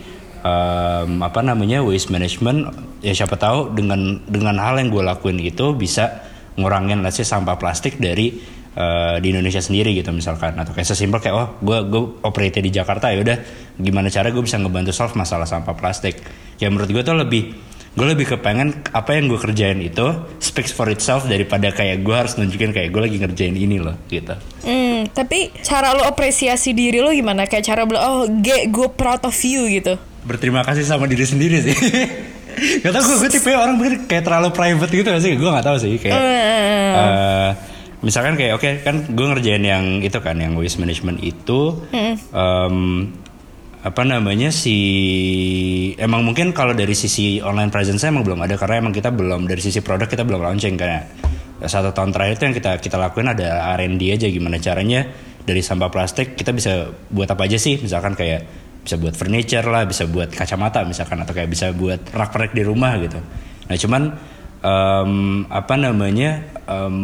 Speaker 1: em, apa namanya waste management ya siapa tahu dengan dengan hal yang gue lakuin itu bisa ngurangin let's sampah plastik dari eh, di Indonesia sendiri gitu misalkan atau kayak sesimpel kayak oh gue gue operate di Jakarta ya udah gimana cara gue bisa ngebantu solve masalah sampah plastik ya menurut gue tuh lebih gue lebih kepengen apa yang gue kerjain itu speaks for itself daripada kayak gue harus nunjukin kayak gue lagi ngerjain ini loh gitu
Speaker 2: Hmm, tapi cara lo apresiasi diri lo gimana? Kayak cara bilang, oh, gue proud of you gitu.
Speaker 1: Berterima kasih sama diri sendiri sih. Gak tau gue, gue tipe orang mungkin kayak terlalu private gitu gak sih? Gue gak tahu sih kayak eh, Misalkan kayak oke kan gue ngerjain yang itu kan Yang waste management itu em, Apa namanya si Emang mungkin kalau dari sisi online presence emang belum ada Karena emang kita belum Dari sisi produk kita belum launching Karena satu tahun terakhir itu yang kita kita lakuin ada R&D aja gimana caranya dari sampah plastik kita bisa buat apa aja sih? Misalkan kayak bisa buat furniture lah bisa buat kacamata misalkan atau kayak bisa buat rak-rak di rumah gitu. Nah cuman em, apa namanya em,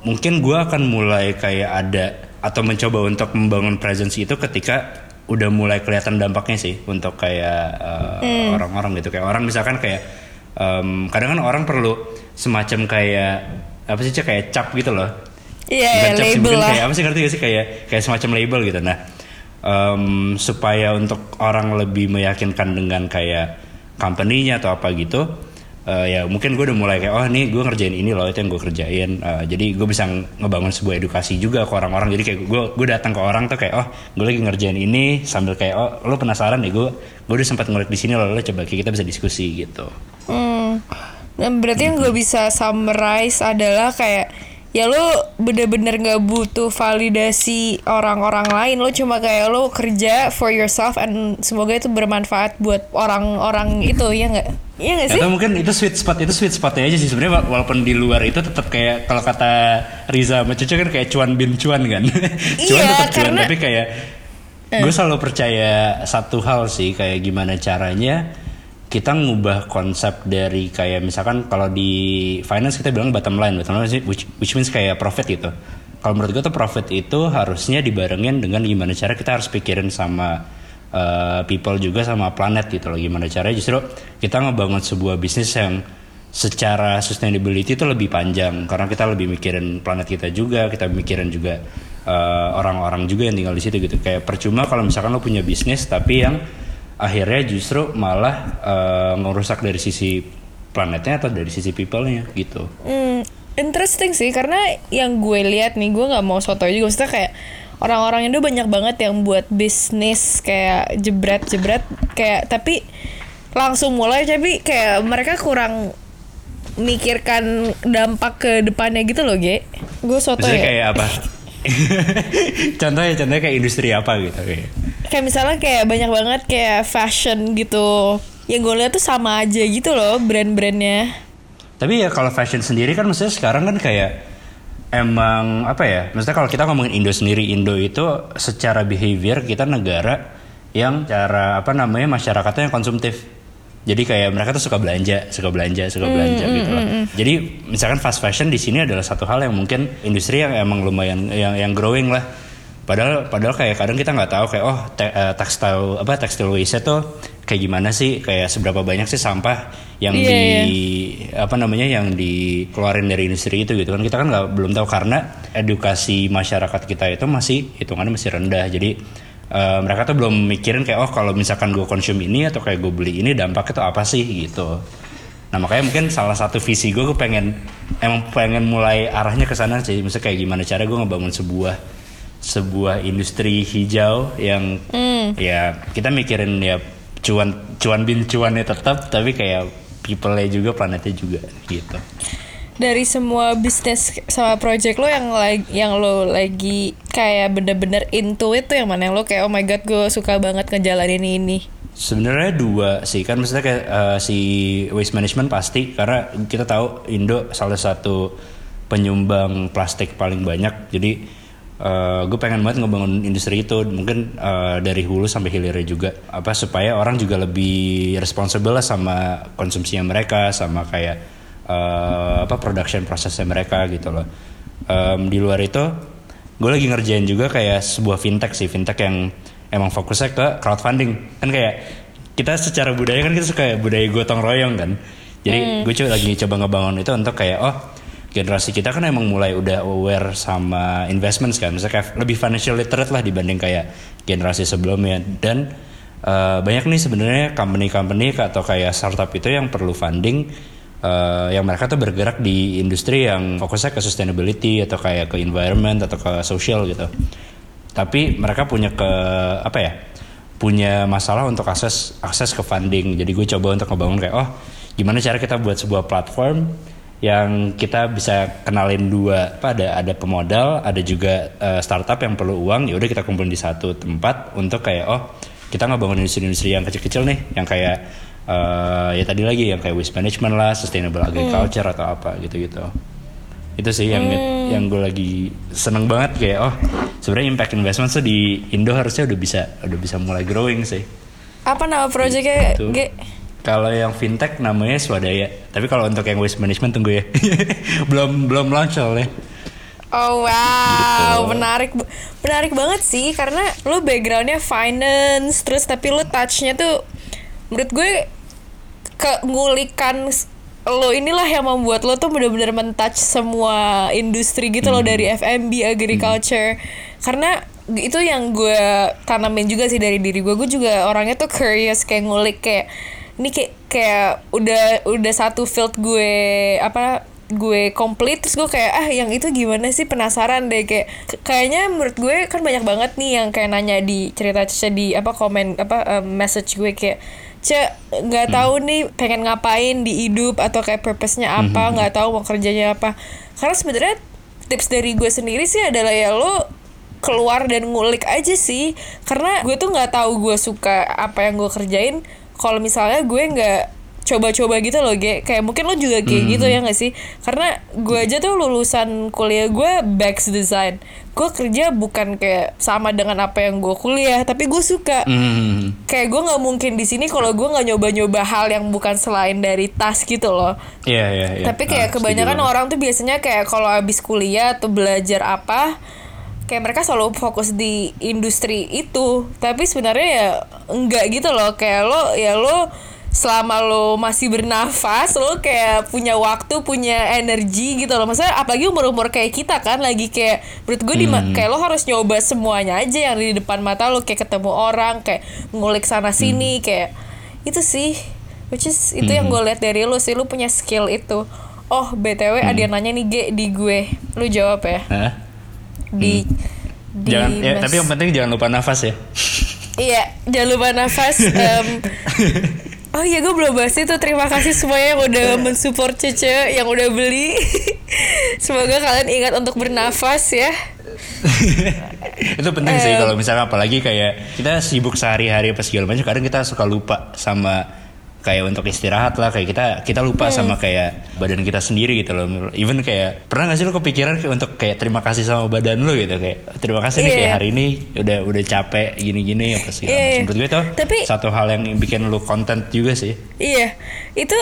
Speaker 1: mungkin gue akan mulai kayak ada atau mencoba untuk membangun presence itu ketika udah mulai kelihatan dampaknya sih untuk kayak eh, orang-orang gitu. Kayak orang misalkan kayak em, kadang kan orang perlu semacam kayak apa sih kayak cap gitu loh.
Speaker 2: Iya,
Speaker 1: Bukan
Speaker 2: ya,
Speaker 1: cap sih,
Speaker 2: label
Speaker 1: mungkin
Speaker 2: lah.
Speaker 1: kayak apa sih ngerti gak sih? Kayak kayak semacam label gitu. Nah em, supaya untuk orang lebih meyakinkan dengan kayak company-nya atau apa gitu eh, ya mungkin gue udah mulai kayak oh nih gue ngerjain ini loh itu yang gue kerjain. Eh, jadi gue bisa ngebangun sebuah edukasi juga ke orang-orang. Jadi kayak gue gue datang ke orang tuh kayak oh gue lagi ngerjain ini sambil kayak oh lo penasaran nih gue gue udah sempat ngulik di sini loh lo coba kayak kita bisa diskusi gitu.
Speaker 2: Hmm. Dan berarti yang gue bisa summarize adalah kayak ya lo bener-bener gak butuh validasi orang-orang lain. Lo cuma kayak lo kerja for yourself and semoga itu bermanfaat buat orang-orang itu ya nggak? Iya nggak sih?
Speaker 1: Atau mungkin itu sweet spot itu sweet spotnya aja sih sebenarnya wa- walaupun di luar itu tetap kayak kalau kata Riza sama Cucu kan kayak cuan bin cuan kan. cuan
Speaker 2: Iya,
Speaker 1: tetap cuan
Speaker 2: karena-
Speaker 1: tapi kayak gue selalu percaya satu hal sih kayak gimana caranya kita ngubah konsep dari kayak misalkan kalau di finance kita bilang bottom line, bottom line which, which means kayak profit gitu. Kalau menurut gue tuh profit itu harusnya dibarengin dengan gimana cara kita harus pikirin sama uh, people juga sama planet gitu loh. Gimana caranya justru kita ngebangun sebuah bisnis yang secara sustainability itu lebih panjang. Karena kita lebih mikirin planet kita juga kita mikirin juga uh, orang-orang juga yang tinggal di situ gitu. Kayak percuma kalau misalkan lo punya bisnis tapi yang akhirnya justru malah uh, ngerusak dari sisi planetnya atau dari sisi people-nya gitu
Speaker 2: Hmm, interesting sih karena yang gue lihat nih gue nggak mau soto juga maksudnya kayak orang-orang Indo banyak banget yang buat bisnis kayak jebret-jebret kayak tapi langsung mulai tapi kayak mereka kurang mikirkan dampak ke depannya gitu loh, Ge. Gue soto ya.
Speaker 1: kayak apa contohnya contohnya kayak industri apa gitu kayak
Speaker 2: Kayak misalnya kayak banyak banget kayak fashion gitu. Yang gue lihat tuh sama aja gitu loh brand-brandnya.
Speaker 1: Tapi ya kalau fashion sendiri kan maksudnya sekarang kan kayak emang apa ya? Maksudnya kalau kita ngomongin Indo sendiri, Indo itu secara behavior kita negara yang cara apa namanya masyarakatnya yang konsumtif. Jadi kayak mereka tuh suka belanja, suka belanja, suka belanja gitu loh. Jadi misalkan fast fashion di sini adalah satu hal yang mungkin industri yang emang lumayan yang yang growing lah. Padahal padahal kayak kadang kita nggak tahu kayak oh te, eh, textile apa textile waste tuh kayak gimana sih? Kayak seberapa banyak sih sampah yang
Speaker 2: Iya,
Speaker 1: di apa namanya yang dikeluarin dari industri itu gitu kan? Kita kan nggak belum tahu karena edukasi masyarakat kita itu masih hitungannya masih rendah. Jadi eh, mereka tuh belum mikirin kayak oh kalau misalkan gue konsum ini atau kayak gue beli ini dampaknya tuh apa sih? Gitu. Nah makanya mungkin salah satu visi gue gue pengen emang pengen mulai arahnya ke sana sih. Misalnya kayak gimana cara gue ngebangun sebuah sebuah industri hijau yang ya kita mikirin ya cuan cuan bin cuannya tetap tapi kayak people-nya juga planetnya juga gitu.
Speaker 2: Dari semua bisnis sama project lo yang lagi yang lo lagi kayak bener-bener into itu yang mana? Yang lo kayak oh my god gue suka banget ngejalanin ini.
Speaker 1: Sebenarnya dua sih kan maksudnya kayak uh, si waste management pasti karena kita tahu Indo salah satu penyumbang plastik paling banyak. Jadi uh, gue pengen banget ngebangun industri itu. Mungkin uh, dari hulu sampai hilirnya juga. Apa supaya orang juga lebih responsible lah sama konsumsinya mereka sama kayak uh, apa production prosesnya mereka gitu loh. Um, di luar itu gue lagi ngerjain juga kayak sebuah fintech sih. Fintech yang emang fokusnya ke crowdfunding. Kan kayak kita secara budaya kan kita suka budaya gotong royong kan. Jadi hmm. gue coba lagi coba ngebangun itu untuk kayak oh generasi kita kan emang mulai udah aware sama investments kan. Misalnya kayak lebih financial literate lah dibanding kayak generasi sebelumnya. Dan uh, banyak nih sebenarnya company-company atau kayak startup itu yang perlu funding uh, yang mereka tuh bergerak di industri yang fokusnya ke sustainability atau kayak ke environment atau ke social gitu. Tapi mereka punya ke apa ya punya masalah untuk akses akses ke funding. Jadi gue coba untuk ngebangun kayak oh gimana cara kita buat sebuah platform yang kita bisa kenalin dua apa ada ada pemodal ada juga uh, startup yang perlu uang ya udah kita kumpulin di satu tempat untuk kayak oh kita ngebangun industri-industri yang kecil-kecil nih yang kayak uh, ya tadi lagi yang kayak waste management lah sustainable agriculture hmm. atau apa gitu-gitu itu sih yang hmm. yang gue lagi seneng banget kayak oh sebenarnya impact investment tuh di Indo harusnya udah bisa udah bisa mulai growing sih
Speaker 2: apa nama proyeknya
Speaker 1: gitu. G kalau yang fintech namanya Swadaya. Tapi kalau untuk yang waste management tunggu ya. Belum belum launch soalnya.
Speaker 2: Oh wow, gitu. menarik menarik banget sih. Karena lu backgroundnya finance terus tapi lu touchnya tuh menurut gue ke ngulikan lo inilah yang membuat lo tuh bener-bener mentouch semua industri gitu hmm. loh dari FMB agriculture. Hmm. karena itu yang gue tanamin juga sih dari diri gue. Gue juga orangnya tuh curious kayak ngulik kayak ini kayak kayak udah udah satu field gue apa gue komplit terus gue kayak ah yang itu gimana sih penasaran deh kayak kayaknya menurut gue kan banyak banget nih yang kayak nanya di cerita cerita di apa komen apa um, message gue kayak cek nggak hmm. tahu nih pengen ngapain di hidup atau kayak purpose-nya apa hmm. nggak hmm. tahu mau kerjanya apa karena sebenarnya tips dari gue sendiri sih adalah ya lo keluar dan ngulik aja sih karena gue tuh nggak tahu gue suka apa yang gue kerjain kalau misalnya gue nggak coba-coba gitu loh Ge. kayak mungkin lo juga kayak hmm. gitu ya gak sih karena gue aja tuh lulusan kuliah gue Bax Design gue kerja bukan kayak sama dengan apa yang gue kuliah tapi gue suka hmm. kayak gue nggak mungkin di sini kalau gue nggak nyoba-nyoba hal yang bukan selain dari tas gitu loh
Speaker 1: Iya yeah, iya yeah, yeah.
Speaker 2: tapi kayak ah, kebanyakan orang tuh biasanya kayak kalau habis kuliah atau belajar apa kayak mereka selalu fokus di industri itu tapi sebenarnya ya enggak gitu loh kayak lo ya lo selama lo masih bernafas lo kayak punya waktu punya energi gitu loh maksudnya apalagi umur umur kayak kita kan lagi kayak menurut gue di hmm. kayak lo harus nyoba semuanya aja yang di depan mata lo kayak ketemu orang kayak ngulik sana sini hmm. kayak itu sih which is itu hmm. yang gue lihat dari lo sih lo punya skill itu oh btw hmm. ada yang nanya nih G di gue lo jawab ya
Speaker 1: Hah?
Speaker 2: Di, hmm.
Speaker 1: di jangan ya, tapi yang penting jangan lupa nafas ya.
Speaker 2: Iya jangan lupa nafas um, Oh iya gue belum bahas itu. Terima kasih semuanya yang udah mensupport Cece Yang udah beli. Semoga kalian ingat untuk bernafas ya.
Speaker 1: Itu penting sih kalau misalnya apalagi kayak kita sibuk sehari-hari apa segala macam kadang kita suka lupa sama kayak untuk istirahat lah kayak kita kita lupa hmm. sama kayak badan kita sendiri gitu loh even kayak pernah gak sih lo kepikiran kayak untuk kayak terima kasih sama badan lo gitu kayak terima kasih yeah. nih kayak iya. hari ini udah udah capek gini-gini apa sih yeah. menurut gue tuh Tapi, satu hal yang bikin lo konten juga sih
Speaker 2: iya itu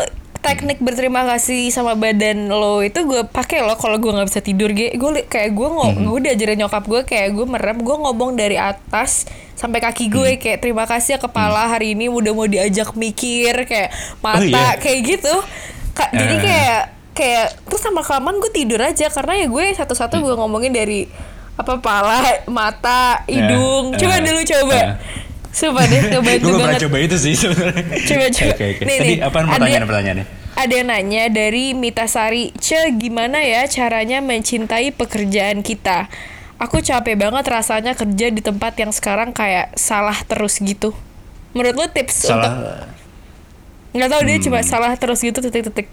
Speaker 2: teknik berterima kasih sama badan lo itu gue pakai lo kalau gue nggak bisa tidur gue gue kayak gue mm -hmm. gue diajarin nyokap gue kayak gue merem gue ngomong dari atas sampai kaki gue mm. kayak terima kasih ya kepala mm. hari ini udah mau diajak mikir kayak mata oh, yeah. kayak gitu Ka uh. jadi kayak kayak terus sama kelamaan gue tidur aja karena ya gue satu-satu mm. gue ngomongin dari apa pala mata hidung uh, coba uh, dulu coba uh Sumpah deh,
Speaker 1: banget. Gue pernah coba itu sih sebenarnya.
Speaker 2: Coba coba. Okay, okay.
Speaker 1: Nih, Tadi nih, apa pertanyaan pertanyaannya?
Speaker 2: Ada yang nanya dari Mita Sari, Ce gimana ya caranya mencintai pekerjaan kita? Aku capek banget rasanya kerja di tempat yang sekarang kayak salah terus gitu. Menurut lo tips salah. untuk nggak tahu hmm. dia cuma salah terus gitu titik-titik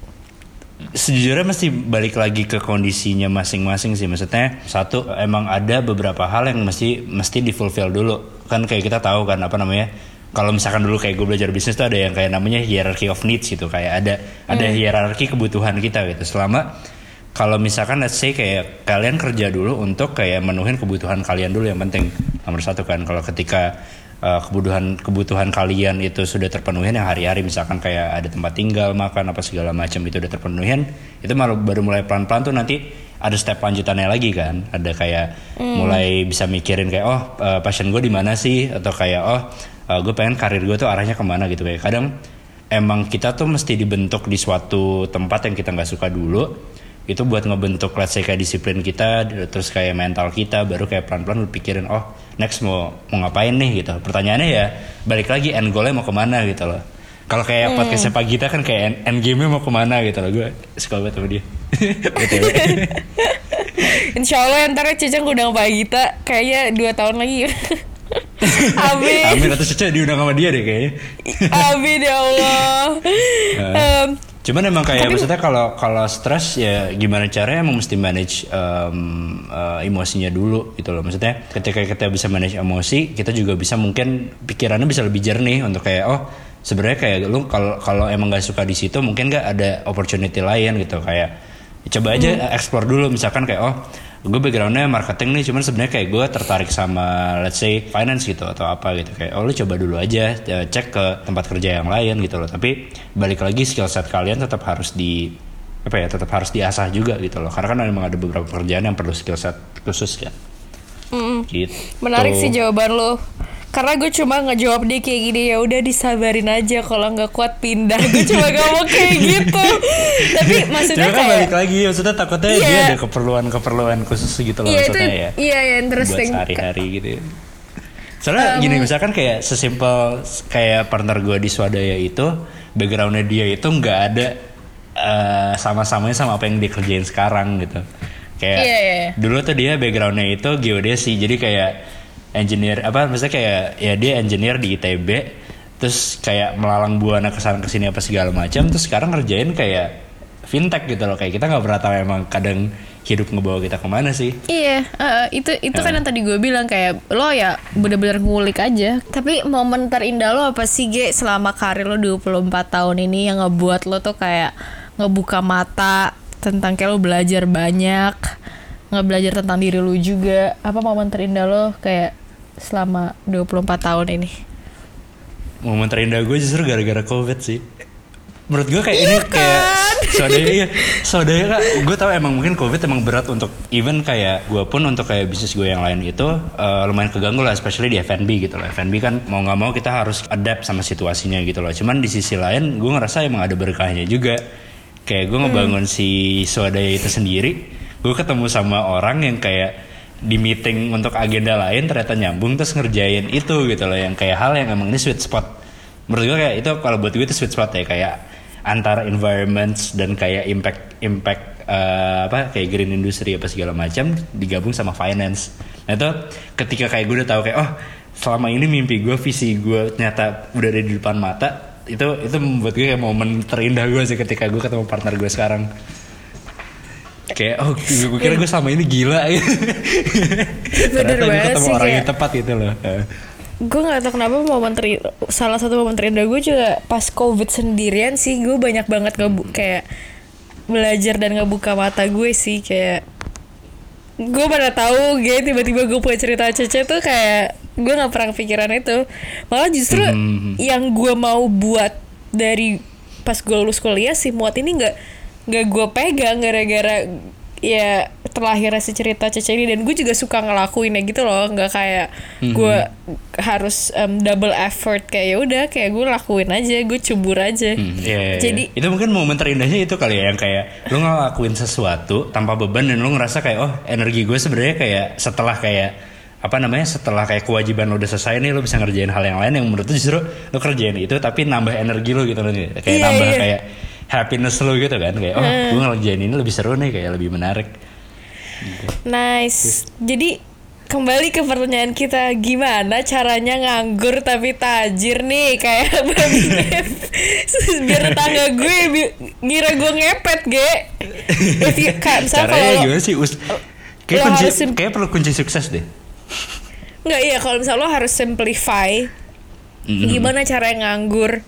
Speaker 1: sejujurnya mesti balik lagi ke kondisinya masing-masing sih maksudnya satu emang ada beberapa hal yang mesti mesti difulfill dulu kan kayak kita tahu kan apa namanya kalau misalkan dulu kayak gue belajar bisnis tuh ada yang kayak namanya hierarchy of needs gitu kayak ada ada hierarki kebutuhan kita gitu. Selama kalau misalkan let's say kayak kalian kerja dulu untuk kayak menuhin kebutuhan kalian dulu yang penting nomor satu kan. Kalau ketika uh, kebutuhan kebutuhan kalian itu sudah terpenuhin yang hari-hari misalkan kayak ada tempat tinggal makan apa segala macam itu udah terpenuhin itu malah baru mulai pelan-pelan tuh nanti ada step lanjutannya lagi kan. Ada kayak mulai bisa mikirin kayak oh uh, passion gue di mana sih? Atau kayak oh uh, gue pengen karir gue tuh arahnya ke mana? gitu. Kayak kadang emang kita tuh mesti dibentuk di suatu tempat yang kita nggak suka dulu itu buat ngebentuk let's say kayak disiplin kita terus kayak mental kita baru kayak pelan-pelan lu pikirin oh next mau mau ngapain nih gitu pertanyaannya ya balik lagi end goalnya mau ke mana gitu loh kalau kayak podcastnya Pak Gita kan kayak end, end game-nya mau ke mana gitu loh gue suka banget sama dia BTW.
Speaker 2: Insya Allah ntar Ceceng undang Pak Gita kayaknya dua tahun lagi. Amin.
Speaker 1: Amin atau Cece diundang sama dia deh kayaknya
Speaker 2: Amin ya Allah. Em,
Speaker 1: Cuman emang kayak maksudnya kalau kalau stres ya gimana caranya emang mesti manage em, eh, emosinya dulu gitu loh. Maksudnya ketika kita bisa manage emosi, kita juga bisa mungkin pikirannya bisa lebih jernih untuk kayak oh sebenarnya kayak lu kalau kalau emang nggak suka di situ mungkin nggak ada opportunity lain gitu. Kayak coba aja explore dulu. Misalkan kayak oh gue backgroundnya marketing nih cuman sebenarnya kayak gue tertarik sama let's say finance gitu atau apa gitu. Kayak oh lu coba dulu aja eh, cek ke tempat kerja yang lain gitu loh. Tapi balik lagi skill set kalian tetap harus di apa ya tetap harus diasah juga gitu loh. Karena kan memang ada beberapa pekerjaan yang perlu skill set khusus kan.
Speaker 2: Mm,
Speaker 1: gitu.
Speaker 2: Menarik sih jawaban lo. Karena gue cuma ngejawab dia kayak gini ya udah disabarin aja kalau nggak kuat pindah. Gue cuma ngomong kayak gitu. Tapi maksudnya
Speaker 1: kan
Speaker 2: kayak
Speaker 1: balik lagi maksudnya takutnya
Speaker 2: Iya.
Speaker 1: dia ada keperluan-keperluan khusus gitu loh
Speaker 2: Iya itu
Speaker 1: maksudnya ya
Speaker 2: iya ya
Speaker 1: buat
Speaker 2: interesting.
Speaker 1: sehari-hari gitu ya. Soalnya gini misalkan kayak sesimpel kayak partner gue di Swadaya itu backgroundnya dia itu nggak ada eh, sama-samanya sama apa yang dia kerjain sekarang gitu. Kayak
Speaker 2: Iya, iya, iya.
Speaker 1: dulu tuh dia backgroundnya itu geodesi jadi kayak engineer apa maksudnya kayak ya dia engineer di ITB terus kayak melalang buana ke sana ke sini apa segala macam terus sekarang ngerjain kayak fintech gitu loh kayak kita nggak pernah tahu emang kadang hidup ngebawa kita ke mana sih
Speaker 2: Iya, eh, itu itu kan yang tadi gue bilang kayak lo ya bener-bener ngulik aja. Tapi momen terindah lo apa sih Ge selama karir lo 24 tahun ini yang ngebuat lo tuh kayak ngebuka mata tentang kayak lo belajar banyak, nggak belajar tentang diri lo juga. Apa momen terindah lo kayak selama 24 tahun ini?
Speaker 1: momen terindah gue justru gara-gara covid sih. Menurut gue kayak ini
Speaker 2: Iya
Speaker 1: kayak
Speaker 2: kan?
Speaker 1: saudara iya. Saudara kak. Gue tau emang mungkin covid emang berat untuk even kayak gue pun untuk kayak bisnis gue yang lain itu eh, lumayan keganggu lah especially di F&B gitu loh. F&B kan mau nggak mau kita harus adapt sama situasinya gitu loh. Cuman di sisi lain gue ngerasa emang ada berkahnya juga. Kayak gue ngebangun si swadaya itu sendiri. Gue ketemu sama orang yang kayak di meeting untuk agenda lain ternyata nyambung terus ngerjain itu gitu loh yang kayak hal yang emang ini sweet spot. Menurut gue kayak itu kalau buat gue itu sweet spot ya kayak antara environments dan kayak impact impact eh, apa kayak green industry apa segala macam digabung sama finance. Nah itu ketika kayak gue udah tahu kayak oh selama ini mimpi gue visi gue ternyata udah ada di depan mata itu itu membuat gue kayak momen terindah gue sih ketika gue ketemu partner gue sekarang kayak oh gue kira gue selama ini gila. Ternyata gue ketemu
Speaker 2: sih,
Speaker 1: orang yang tepat gitu loh.
Speaker 2: Gue nggak tahu kenapa momen teri salah satu momen terindah gue juga pas covid sendirian sih gue banyak banget ngebu kayak belajar dan ngebuka mata gue sih kayak gue pada tahu gue tiba-tiba gue punya cerita Cece tuh kayak gue nggak pernah pikiran itu. Malah justru
Speaker 1: Mhm.
Speaker 2: yang gue mau buat dari pas gue lulus kuliah si muat ini nggak nggak gue pegang gara-gara ya terlahirnya si cerita Cece ini. Dan gue juga suka ngelakuinnya gitu loh. Nggak kayak gue harus em, double effort. Kayak ya udah kayak gue lakuin aja gue cubur aja.
Speaker 1: Hmm, iya, iya,
Speaker 2: Jadi-
Speaker 1: iya. itu mungkin momen terindahnya itu kali ya yang kayak lu ngelakuin sesuatu tanpa beban dan lu ngerasa kayak oh energi gue sebenarnya kayak setelah kayak apa namanya setelah kayak kewajiban lu udah selesai nih lu bisa ngerjain hal yang lain yang menurut lu justru lu kerjain itu tapi nambah energi lu gitu loh. Kayak
Speaker 2: Iya,
Speaker 1: nambah
Speaker 2: iya.
Speaker 1: kayak happiness lu gitu kan kayak oh gue ngerjain ini lebih seru nih kayak lebih menarik.
Speaker 2: Nice. Jadi kembali ke pertanyaan kita gimana caranya nganggur tapi tajir nih? Kayak biar tetangga gue bi- ngira gue ngepet ge. If you, kak, misalnya
Speaker 1: caranya
Speaker 2: kalau
Speaker 1: gimana sih? Us kayak kunci
Speaker 2: harus sim-
Speaker 1: kayak perlu kunci sukses deh.
Speaker 2: Nggak iya kalau misalnya lo harus simplify
Speaker 1: Mhm.
Speaker 2: gimana cara nganggur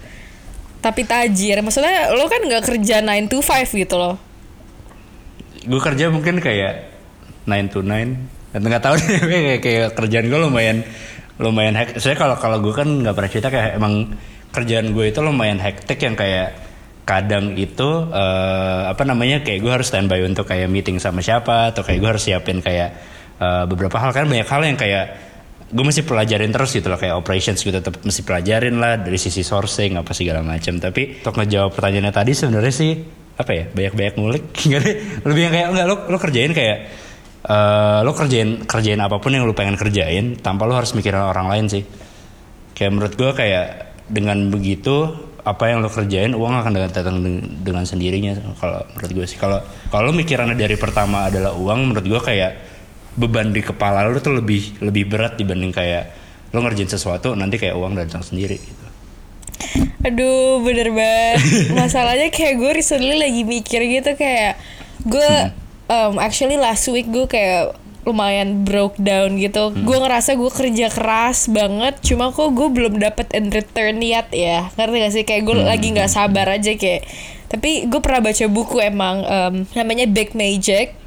Speaker 2: tapi tajir maksudnya lo kan nggak kerja 9 to 5 gitu loh.
Speaker 1: Gue kerja mungkin kayak 9 to 9 dan nggak tahu deh kayak, kayak kerjaan gue lumayan lumayan hek saya kalau kalau gue kan nggak pernah cerita kayak emang kerjaan gue itu lumayan hektik yang kayak kadang itu eh, apa namanya kayak gue harus standby untuk kayak meeting sama siapa atau kayak gue harus siapin kayak eh, beberapa hal. Kan banyak hal yang kayak gue mesti pelajarin terus gitu loh kayak operations gue tetap mesti pelajarin lah dari sisi sourcing apa segala macam tapi untuk ngejawab pertanyaannya tadi sebenarnya sih apa ya banyak-banyak ngulik. Lebih yang kayak enggak lo lo kerjain kayak eh, lo kerjain kerjain apa pun yang lo pengen kerjain tanpa lo harus mikirin orang lain sih. Kayak menurut gue kayak dengan begitu apa yang lo kerjain uang akan datang dengan, sendirinya kalau menurut gue sih. Kalau kalau mikirannya dari pertama adalah uang menurut gue kayak beban di kepala lo tuh lebih lebih berat dibanding kayak lo ngerjain sesuatu nanti kayak uang datang sendiri gitu.
Speaker 2: Aduh bener banget. Masalahnya kayak gue recently lagi mikir gitu kayak Gue um, actually last week gue kayak lumayan broke down gitu. Gue ngerasa gue kerja keras banget Cuma kok gue belum dapet in return yet ya. Ngerti gak sih? Kayak gue lagi gak sabar aja kayak. Tapi gue pernah baca buku emang um, Namanya Big Magic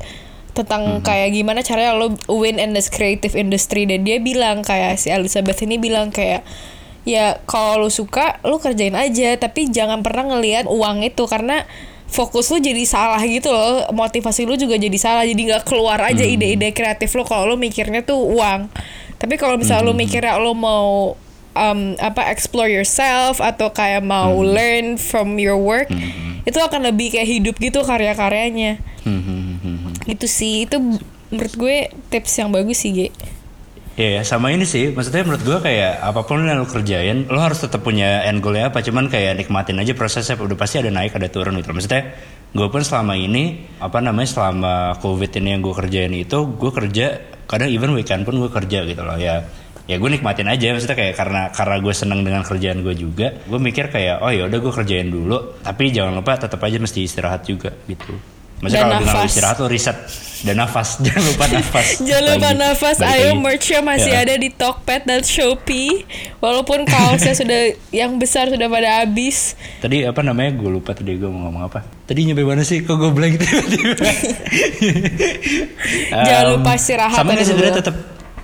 Speaker 2: tentang kayak gimana caranya lo win in this creative industry. Dan dia bilang kayak si Elizabeth ini bilang kayak ya kalau lo suka lo kerjain aja. Tapi jangan pernah ngelihat uang itu karena fokus lo jadi salah gitu loh. Motivasi lo juga jadi salah. Jadi nggak keluar aja ide-ide kreatif lo kalau lo mikirnya tuh uang. Tapi kalau misalnya lo mikirnya lo mau um, apa explore yourself atau kayak mau learn from your work itu akan lebih kayak hidup gitu karya-karyanya.
Speaker 1: Hmm,
Speaker 2: itu sih itu menurut gue tips yang bagus sih Ge
Speaker 1: ya, sama ini sih. Maksudnya menurut gua kayak apa pun yang lo kerjain, lo harus tetap punya end goalnya apa. Cuman kayak nikmatin aja prosesnya. Udah pasti ada naik, ada turun gitu. Maksudnya gue pun selama ini apa namanya selama covid ini yang gue kerjain itu gue kerja kadang even weekend pun gue kerja gitu loh ya ya gue nikmatin aja maksudnya kayak karena karena gue seneng dengan kerjaan gue juga gue mikir kayak oh ya udah gue kerjain dulu tapi jangan lupa tetap aja mesti istirahat juga gitu Maksudnya kalau
Speaker 2: nafas.
Speaker 1: istirahat lo riset dan nafas jangan lupa nafas
Speaker 2: Jangan lupa
Speaker 1: Lagi.
Speaker 2: nafas,
Speaker 1: Balik
Speaker 2: ayo
Speaker 1: lagi.
Speaker 2: merchnya masih
Speaker 1: Ya.
Speaker 2: ada di Tokped dan Shopee Walaupun kaosnya sudah, yang besar sudah pada habis
Speaker 1: Tadi apa namanya? Gue lupa tadi gue mau ngomong apa. Tadi nyampe mana sih? Kok gue blank tiba-tiba?
Speaker 2: Jangan
Speaker 1: Em,
Speaker 2: lupa istirahat
Speaker 1: Sama sebenarnya tetap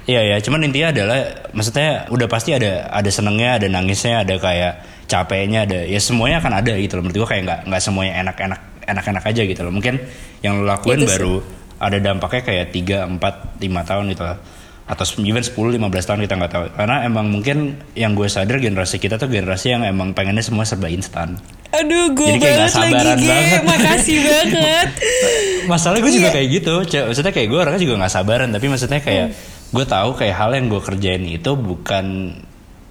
Speaker 1: Iya ya, cuman intinya adalah maksudnya udah pasti ada ada senengnya, ada nangisnya, ada kayak capeknya, ada ya semuanya akan ada gitu loh. Menurut gue kayak nggak nggak semuanya enak-enak enak-enak aja gitu loh. Mungkin yang lo lakuin
Speaker 2: Itu sih.
Speaker 1: baru ada dampaknya kayak 3, 4, 5 tahun gitu lah. Atau even 10, 15 tahun kita nggak tahu. Karena emang mungkin yang gue sadar generasi kita tuh generasi yang emang pengennya semua serba instan.
Speaker 2: Aduh gue
Speaker 1: Jadi kayak
Speaker 2: banget lagi Ge,
Speaker 1: banget.
Speaker 2: makasih banget
Speaker 1: Masalahnya gue juga
Speaker 2: Iya.
Speaker 1: kayak gitu. Maksudnya kayak gue orangnya juga nggak sabaran, tapi maksudnya kayak gue tahu kayak hal yang gue kerjain itu bukan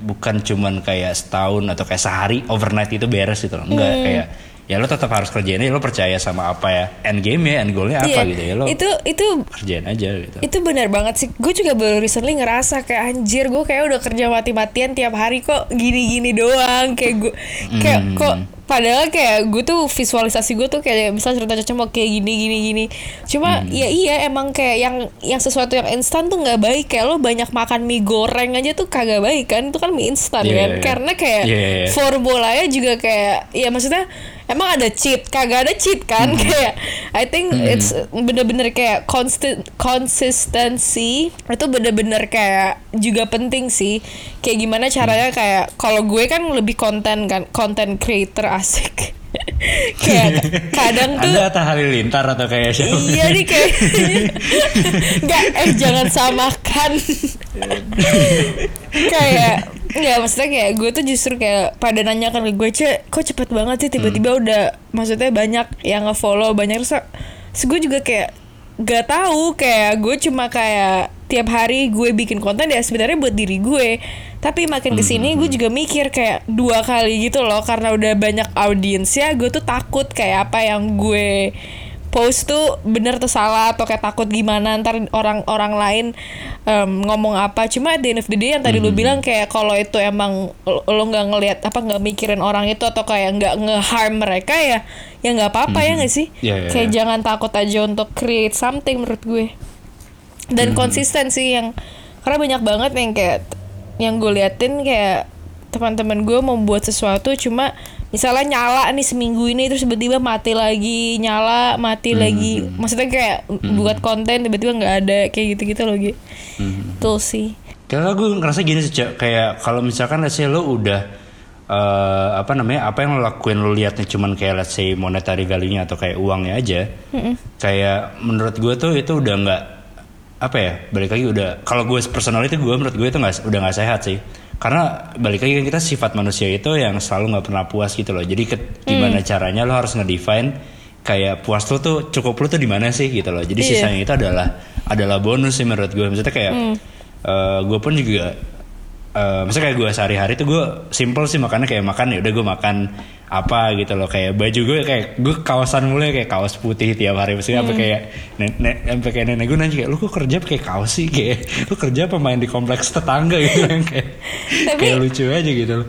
Speaker 1: bukan cuman kayak setahun atau kayak sehari overnight itu beres gitu loh. Enggak kayak ya lo tetap harus kerjain lo percaya sama apa ya end game ya end goalnya apa gitu ya lo
Speaker 2: Itu, itu
Speaker 1: kerjain aja gitu.
Speaker 2: Itu benar banget sih. Gue juga baru recently ngerasa kayak anjir gue kayak udah kerja mati-matian tiap hari kok gini-gini doang. Kayak gue kayak
Speaker 1: Hmm.
Speaker 2: kok padahal kayak gue tuh visualisasi gue tuh kayak misalnya cerita Caca mau kayak gini gini gini. Cuma
Speaker 1: Hmm.
Speaker 2: ya iya emang kayak yang yang sesuatu yang instan tuh nggak baik. Kayak lo banyak makan mie goreng aja tuh kagak baik kan. Itu kan mie instan
Speaker 1: Iya,
Speaker 2: kan.
Speaker 1: iya, iya.
Speaker 2: Karena kayak
Speaker 1: Iya, iya, iya.
Speaker 2: formulanya juga kayak ya maksudnya emang ada cheat? Kagak ada cheat kan? Kayak I think it's bener-bener kayak constant consistency. Itu bener-bener kayak juga penting sih. Kayak gimana caranya kayak kalau gue kan lebih konten kan content creator asik kayak kadang tuh
Speaker 1: Anda Atta Halilintar atau kayak siapa?
Speaker 2: Iya nih kayak Nggak, eh jangan samakan Kayak Nggak maksudnya kayak gue tuh justru kayak pada nanya kan ke gue Cek kok cepet banget sih tiba-tiba udah Maksudnya banyak yang nge-follow banyak terus gue juga kayak Gak tahu kayak gue cuma kayak Tiap hari gue bikin konten ya sebenarnya buat diri gue. Tapi makin ke sini gue juga mikir kayak dua kali gitu loh Karena udah banyak audiensnya gue tuh takut kayak apa yang gue post tuh bener atau salah atau kayak takut gimana ntar orang-orang lain em, ngomong apa. Cuma at the end of the day yang tadi lu bilang kayak kalau itu emang lo nggak ngelihat apa nggak mikirin orang itu atau kayak nggak nge-harm mereka ya ya nggak apa-apa ya nggak sih?
Speaker 1: Iya, iya,
Speaker 2: kayak
Speaker 1: iya.
Speaker 2: jangan takut aja untuk create something menurut gue dan konsisten sih yang karena banyak banget yang kayak yang gue liatin kayak teman-teman gue mau buat sesuatu cuma misalnya nyala nih seminggu ini terus tiba-tiba mati lagi nyala mati lagi. maksudnya kayak buat konten tiba-tiba nggak ada kayak gitu-gitu loh gitu tuh sih.
Speaker 1: Karena gue ngerasa gini sih, kayak kalau misalkan let's say lo udah eh, apa namanya, apa yang lo lakuin lo liatnya cuman kayak let's say monetary value-nya atau kayak uangnya aja. Kayak menurut gue tuh itu udah nggak apa ya, balik lagi udah kalau gue personal itu gue menurut gue itu nggak udah nggak sehat sih. Karena balik lagi kan kita sifat manusia itu yang selalu nggak pernah puas gitu loh. Jadi ke- gimana caranya lo harus ngedefine kayak puas lo tuh cukup lo tuh di mana sih gitu loh. Jadi
Speaker 2: Iya.
Speaker 1: sisanya itu adalah adalah bonus sih menurut gue. Maksudnya kayak gue pun juga eh maksudnya kayak gue sehari-hari tuh gue simple sih makannya kayak makan ya udah gue makan apa gitu loh kayak baju gue kayak gue kawasan mulai kayak kaos putih tiap hari. Maksudnya apa kayak nenek sampai kayak nenek gue nanya kayak lu kok kerja pakai kaos sih? Kayak lu kerja apa main di kompleks tetangga? Gitu yang kayak
Speaker 2: Tapi-
Speaker 1: kayak lucu aja gitu loh.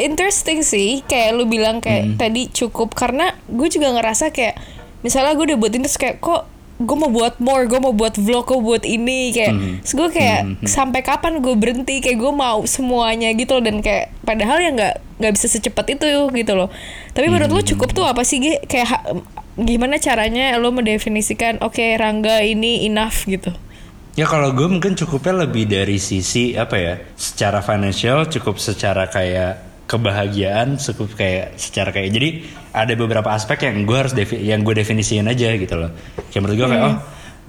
Speaker 2: Interesting sih kayak lu bilang kayak tadi cukup. Karena gue juga ngerasa kayak misalnya gue udah buat ini terus kayak kok gue mau buat more gue mau buat vlog gue buat ini kayak terus gue kayak sampai kapan gue berhenti kayak gue mau semuanya gitu loh dan kayak padahal ya nggak nggak bisa secepat itu gitu loh. Tapi menurut lu cukup tuh apa sih kayak gimana caranya lo mendefinisikan oke Rangga ini enough gitu?
Speaker 1: Ya kalau gue mungkin cukupnya lebih dari sisi apa ya, secara financial cukup secara kayak kebahagiaan cukup kayak secara kayak jadi ada beberapa aspek yang gue harus defi- yang gue definisiin aja gitu loh. Kayak menurut gue kayak oh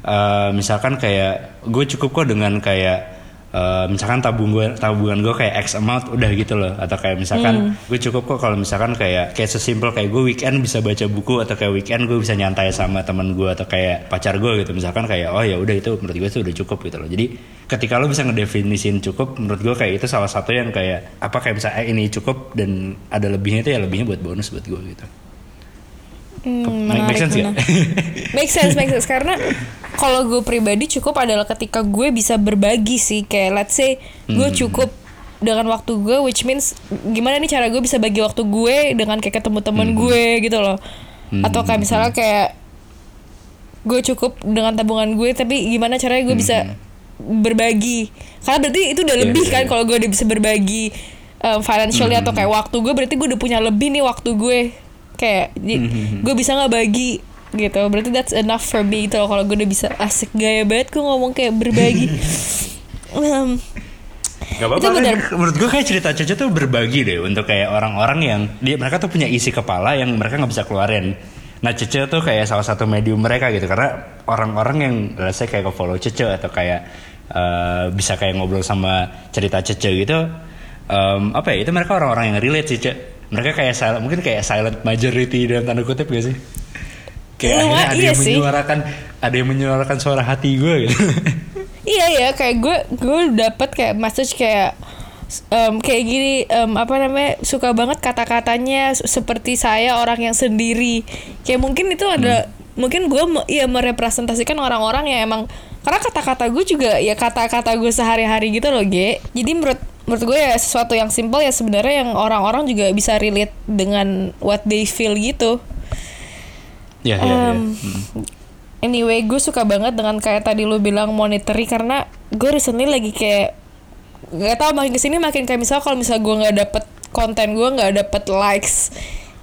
Speaker 1: eh, misalkan kayak gue cukup kok dengan kayak eh, misalkan tabung gue tabungan gue kayak X amount udah gitu loh. Atau kayak misalkan gue cukup kok kalau misalkan kayak kayak sesimpel kayak gue weekend bisa baca buku atau kayak weekend gue bisa nyantai sama teman gue atau kayak pacar gue gitu. Misalkan kayak oh ya udah itu menurut gue itu udah cukup gitu loh. Jadi ketika lo bisa ngedefinisin cukup menurut gue kayak itu salah satu yang kayak apa kayak misalnya eh, ini cukup dan ada lebihnya itu ya lebihnya buat bonus buat gue gitu
Speaker 2: Hmm,
Speaker 1: Make- make
Speaker 2: menarik,
Speaker 1: sense
Speaker 2: menarik. make sense, make sense. Karena kalau gue pribadi cukup adalah ketika gue bisa berbagi sih. Kayak let's say gue
Speaker 1: Hmm.
Speaker 2: cukup dengan waktu gue, which means gimana nih cara gue bisa bagi waktu gue dengan kayak ketemu temen
Speaker 1: Hmm.
Speaker 2: gue gitu loh. Atau kayak misalnya kayak gue cukup dengan tabungan gue, tapi gimana caranya gue bisa berbagi? Karena berarti itu udah
Speaker 1: Hmm. Iya,
Speaker 2: lebih
Speaker 1: iya,
Speaker 2: kan
Speaker 1: iya.
Speaker 2: kalau gue udah bisa berbagi um, financially atau kayak waktu gue, berarti gue udah punya lebih nih waktu gue kayak
Speaker 1: Hmm,
Speaker 2: gue bisa nggak bagi? Gitu. Berarti that's enough for me gitu loh kalau gue udah bisa asik gaya banget gue ngomong kayak berbagi. Em,
Speaker 1: Gak apa-apa kan, menurut gue kayak cerita Cece tuh berbagi deh untuk kayak orang-orang yang dia mereka tuh punya isi kepala yang mereka nggak bisa keluarin. Nah Cece tuh kayak salah satu medium mereka gitu karena orang-orang yang say kayak follow Cece atau kayak eh, bisa kayak ngobrol sama cerita Cece gitu em, apa ya itu mereka orang-orang yang relate sih Cece. Mereka kayak silent, mungkin kayak silent majority dalam tanda kutip gak sih? Kayak
Speaker 2: Lumayan,
Speaker 1: akhirnya ada
Speaker 2: iya
Speaker 1: yang
Speaker 2: sih.
Speaker 1: menyuarakan ada yang menyuarakan suara hati gue gitu.
Speaker 2: iya ya kayak gue gue dapet kayak message kayak em, kayak gini em, apa namanya suka banget kata-katanya se- seperti saya orang yang sendiri kayak mungkin itu ada mungkin gue ya merepresentasikan orang-orang yang emang karena kata-kata gue juga ya kata-kata gue sehari-hari gitu loh Ge jadi menurut menurut gue ya sesuatu yang simple ya sebenarnya yang orang-orang juga bisa relate dengan what they feel gitu
Speaker 1: Ya, ya, ya.
Speaker 2: Em, Anyway, gue suka banget dengan kayak tadi lu bilang monetary karena gue recently lagi kayak nggak tahu makin ke sini makin kayak misal kalau misal gue nggak dapet konten gue nggak dapet likes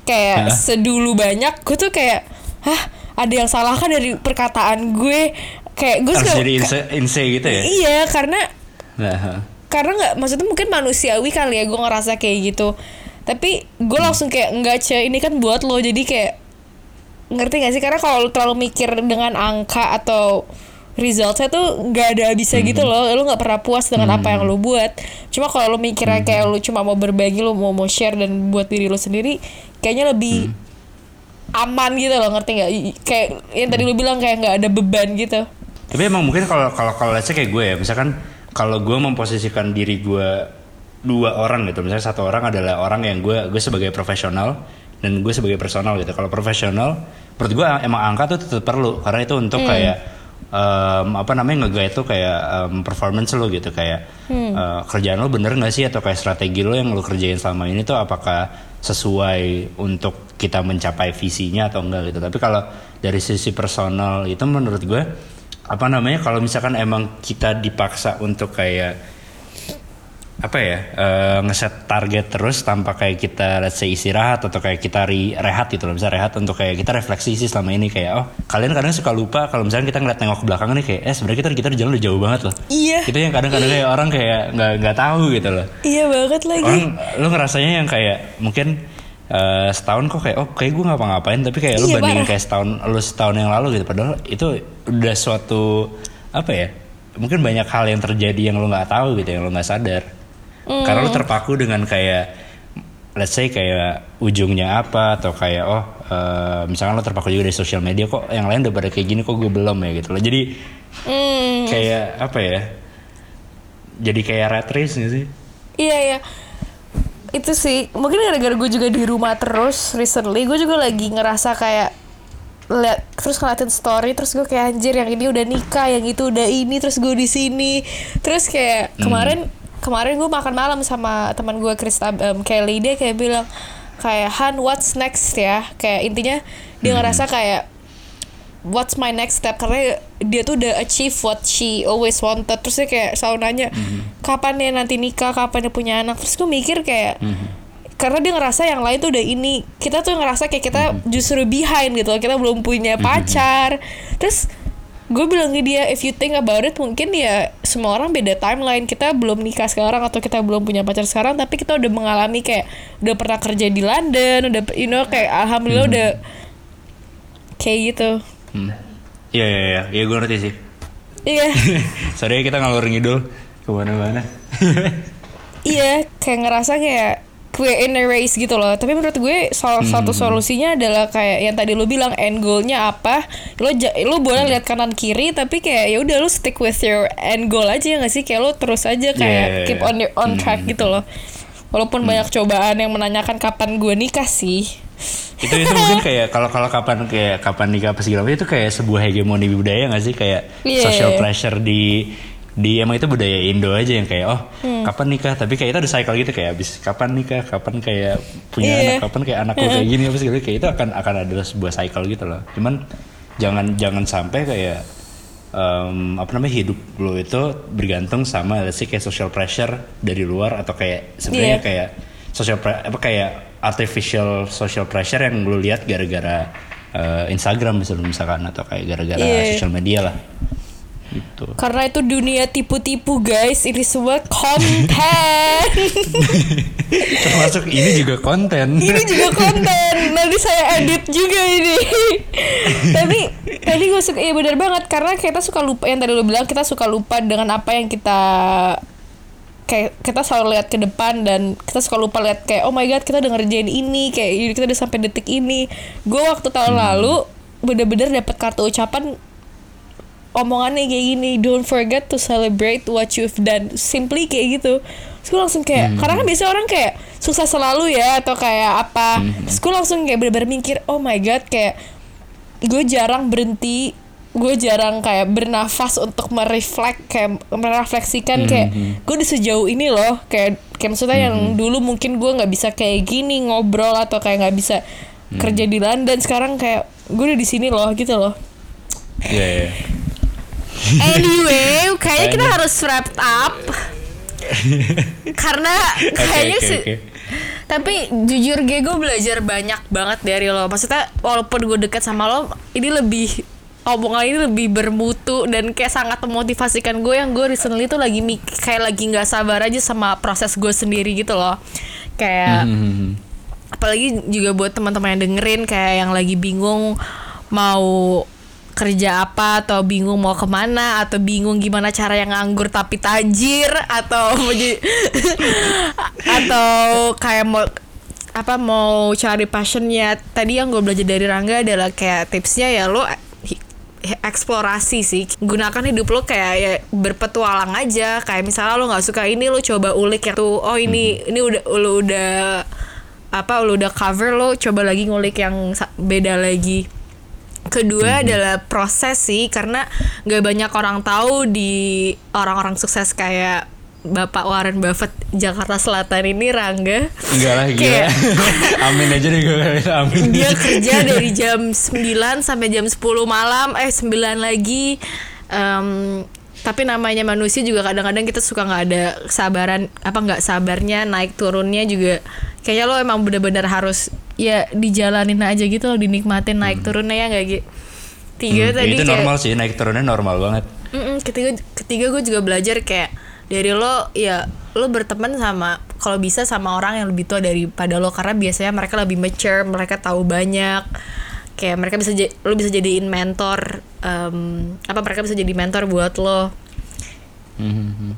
Speaker 2: kayak
Speaker 1: Hah?
Speaker 2: sedulu banyak gue tuh kayak hah ada yang salah kan dari perkataan gue kayak gue
Speaker 1: Harus
Speaker 2: suka
Speaker 1: jadi inse, inse gitu ya.
Speaker 2: iya karena
Speaker 1: Nah,
Speaker 2: karena nggak maksudnya mungkin manusiawi kali ya gue ngerasa kayak gitu. Tapi gue langsung kayak enggak ce ini kan buat lo. Jadi kayak ngerti gak sih? Karena kalau lu terlalu mikir dengan angka atau resultnya tuh nggak ada habisnya gitu loh. Lu nggak pernah puas dengan apa yang lu buat. Cuma kalau lu mikirnya kayak lu cuma mau berbagi lu mau mau share dan buat diri lu sendiri kayaknya lebih aman gitu loh ngerti nggak? I- kayak yang tadi lu bilang kayak nggak ada beban gitu
Speaker 1: Tapi emang mungkin kalau kalau kalau let's say kayak gue ya, misalkan kalau gue memposisikan diri gue dua orang gitu, misalnya satu orang adalah orang yang gue gue sebagai profesional dan gue sebagai personal gitu. Kalau profesional, menurut gue emang angka tuh tetap perlu karena itu untuk kayak em, apa namanya nge-guide tuh kayak em, performance lo gitu kayak eh, kerjaan lo bener nggak sih atau kayak strategi lo yang lo kerjain selama ini tuh apakah sesuai untuk kita mencapai visinya atau enggak gitu. Tapi kalau dari sisi personal itu menurut gue apa namanya kalau misalkan emang kita dipaksa untuk kayak apa ya eh, ngeset target terus tanpa kayak kita let's say istirahat atau kayak kita ri- rehat gitu loh bisa rehat untuk kayak kita refleksi sih selama ini kayak oh kalian kadang suka lupa kalau misalnya kita ngeliat nengok ke belakang nih kayak eh sebenarnya kita kita di jalan udah jauh banget loh
Speaker 2: Iya.
Speaker 1: itu yang kadang-kadang kayak orang kayak nggak nggak tahu gitu loh
Speaker 2: Iya banget lagi.
Speaker 1: orang lu ngerasanya yang kayak mungkin eh, setahun kok kayak oh kayak gue ngapa-ngapain tapi kayak lu
Speaker 2: Iya,
Speaker 1: bandingin
Speaker 2: parah.
Speaker 1: kayak setahun lu setahun yang lalu gitu. Padahal itu udah suatu apa ya mungkin banyak hal yang terjadi yang lu nggak tahu gitu yang lu nggak sadar. Karena lu terpaku dengan kayak let's say kayak ujungnya apa atau kayak oh eh, misalkan lo terpaku juga dari sosial media kok yang lain udah pada kayak gini kok gue belum ya gitu loh. Jadi
Speaker 2: Hmm.
Speaker 1: kayak apa ya jadi kayak rat race gak sih?
Speaker 2: Iya iya itu sih mungkin gara-gara gue juga di rumah terus recently gue juga lagi ngerasa kayak lihat terus ngeliatin story terus gue kayak anjir yang ini udah nikah yang itu udah ini terus gue di sini. Terus kayak kemarin kemarin gue makan malam sama teman gue Krista em, Kelly dia kayak bilang kayak Han what's next ya? Kayak intinya dia ngerasa kayak what's my next step? Karena dia tuh udah achieve what she always wanted. Terus dia kayak selalu nanya kapan ya nanti nikah? Kapan dia punya anak? Terus gue mikir kayak karena dia ngerasa yang lain tuh udah ini. Kita tuh ngerasa kayak kita justru behind gitu kita belum punya pacar. Terus gue bilang ke dia if you think about it mungkin ya semua orang beda timeline. Kita belum nikah sekarang atau kita belum punya pacar sekarang tapi kita udah mengalami kayak udah pernah kerja di London udah you know kayak alhamdulillah udah kayak gitu
Speaker 1: Hmm. Iya iya iya, iya gue ngerti sih.
Speaker 2: iya.
Speaker 1: Sorry kita ngalur ngidul. Ke mana-mana.
Speaker 2: iya kayak ngerasa kayak gue in a race gitu loh. Tapi menurut gue salah satu solusinya adalah kayak yang tadi lo bilang end goalnya apa. Lo lo boleh lihat kanan kiri tapi kayak ya udah lo stick with your end goal aja ya nggak sih? Kayak lo terus aja kayak
Speaker 1: Yeah.
Speaker 2: keep on your on track gitu loh. Walaupun banyak cobaan yang menanyakan kapan gue nikah sih
Speaker 1: itu itu mungkin kayak kalau kalau kapan kayak kapan nikah apa segala itu kayak sebuah hegemoni budaya nggak sih kayak
Speaker 2: Iya.
Speaker 1: social pressure di di emang itu budaya Indo aja yang kayak oh
Speaker 2: Hmm.
Speaker 1: kapan nikah tapi kayak itu ada cycle gitu kayak abis kapan nikah kapan kayak punya
Speaker 2: Iya.
Speaker 1: anak kapan kayak anak kayak gini apa segala kayak itu akan akan ada sebuah cycle gitu loh cuman jangan jangan sampai kayak em, apa namanya hidup lo itu bergantung sama say kayak social pressure dari luar atau kayak sebenarnya
Speaker 2: Iya.
Speaker 1: kayak social apa kayak artificial social pressure yang lu lihat gara-gara eh, Instagram misalnya misalkan atau kayak gara-gara
Speaker 2: Iya.
Speaker 1: sosial media lah. Gitu.
Speaker 2: Karena itu dunia tipu-tipu guys. Ini semua konten
Speaker 1: termasuk ini juga konten.
Speaker 2: Ini juga konten. Nanti saya edit juga ini. Tapi tadi gue suka iya benar banget. Karena kita suka lupa yang tadi lo bilang kita suka lupa dengan apa yang kita kayak kita selalu lihat ke depan dan kita suka lupa lihat kayak oh my god kita udah ngerjain ini kayak kita udah sampai detik ini. Gue waktu tahun lalu bener-bener dapat kartu ucapan omongannya kayak gini don't forget to celebrate what you've done. Simply kayak gitu. Terus gue langsung kayak karena kan biasa orang kayak sukses selalu ya atau kayak apa. Terus gue langsung kayak bener-bener mikir oh my god kayak gue jarang berhenti gue jarang kayak bernafas untuk mereflek kayak merefleksikan kayak gue udah sejauh ini loh kayak kayak maksudnya yang dulu mungkin gue nggak bisa kayak gini ngobrol atau kayak nggak bisa kerja di London sekarang kayak gue udah di sini loh gitu loh
Speaker 1: Iya, iya.
Speaker 2: Anyway, kayaknya kita harus wrap up. Karena kayaknya
Speaker 1: oke,
Speaker 2: sih
Speaker 1: oke.
Speaker 2: tapi jujur gue gue belajar banyak banget dari lo. Maksudnya walaupun gue dekat sama lo, ini lebih omongan ini lebih bermutu dan kayak sangat memotivasikan gue yang gue recently tuh lagi kayak lagi nggak sabar aja sama proses gue sendiri gitu loh. Kayak
Speaker 1: Hmm.
Speaker 2: apalagi juga buat teman-teman yang dengerin kayak yang lagi bingung mau kerja apa atau bingung mau ke mana atau bingung gimana cara yang nganggur tapi tajir atau atau kayak mau apa mau cari passionnya tadi yang gue belajar dari Rangga adalah kayak tipsnya ya lo eksplorasi sih. Gunakan hidup lo kayak ya berpetualang aja. Kayak misalnya lo nggak suka ini lo coba ulik yang tuh oh ini ini udah lo udah apa lo udah cover lo coba lagi ngulik yang beda lagi. Kedua adalah proses sih karena nggak banyak orang tahu di orang-orang sukses kayak Bapak Warren Buffett Jakarta Selatan ini Rangga.
Speaker 1: Enggak lah gila.
Speaker 2: Kayak-
Speaker 1: amin aja deh gue amin.
Speaker 2: Dia kerja dari jam 9 sampai jam 10 malam eh 9 lagi. Em, tapi namanya manusia juga kadang-kadang kita suka nggak ada kesabaran apa nggak sabarnya naik turunnya juga. Kayaknya lo emang bener-bener harus ya dijalanin aja gitu loh dinikmatin naik turunnya ya nggak gitu tiga
Speaker 1: Hmm,
Speaker 2: tadi
Speaker 1: itu
Speaker 2: kayak
Speaker 1: normal sih naik turunnya normal banget.
Speaker 2: Mm-mm, ketiga ketiga gue juga belajar kayak dari lo ya lo berteman sama kalau bisa sama orang yang lebih tua daripada lo. Karena biasanya mereka lebih mature mereka tahu banyak. Kayak mereka bisa lo bisa jadiin mentor em, apa mereka bisa jadi mentor buat lo
Speaker 1: Mhm.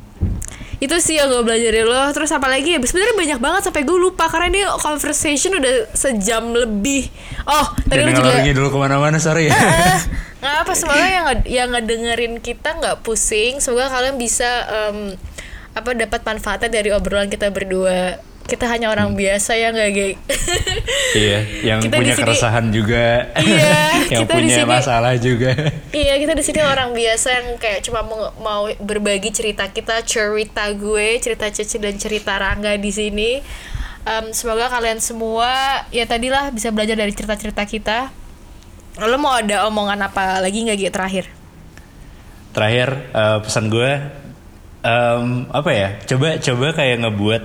Speaker 2: itu sih yang gue belajar dari lo terus apa lagi ya sebenarnya banyak banget sampai gue lupa karena ini conversation udah sejam lebih. Oh tadi
Speaker 1: Dan
Speaker 2: juga
Speaker 1: lagi dulu ke mana-mana sorry ya.
Speaker 2: Nggak apa semoga yang yang ngedengerin kita nggak pusing. Semoga kalian bisa em, apa dapat manfaatnya dari obrolan kita berdua kita hanya orang biasa ya nggak gay
Speaker 1: iya, yang
Speaker 2: Kita
Speaker 1: punya
Speaker 2: sini-
Speaker 1: keresahan juga.
Speaker 2: Iya,
Speaker 1: yang
Speaker 2: kita
Speaker 1: punya
Speaker 2: sini-
Speaker 1: masalah juga.
Speaker 2: iya kita di sini orang biasa yang kayak cuma mau, mau berbagi cerita kita cerita gue cerita Cece dan cerita Rangga di sini Em, semoga kalian semua ya tadilah bisa belajar dari cerita-cerita kita lo mau ada omongan apa lagi nggak gitu terakhir
Speaker 1: Terakhir eh, pesan gue em, apa ya? Coba coba kayak ngebuat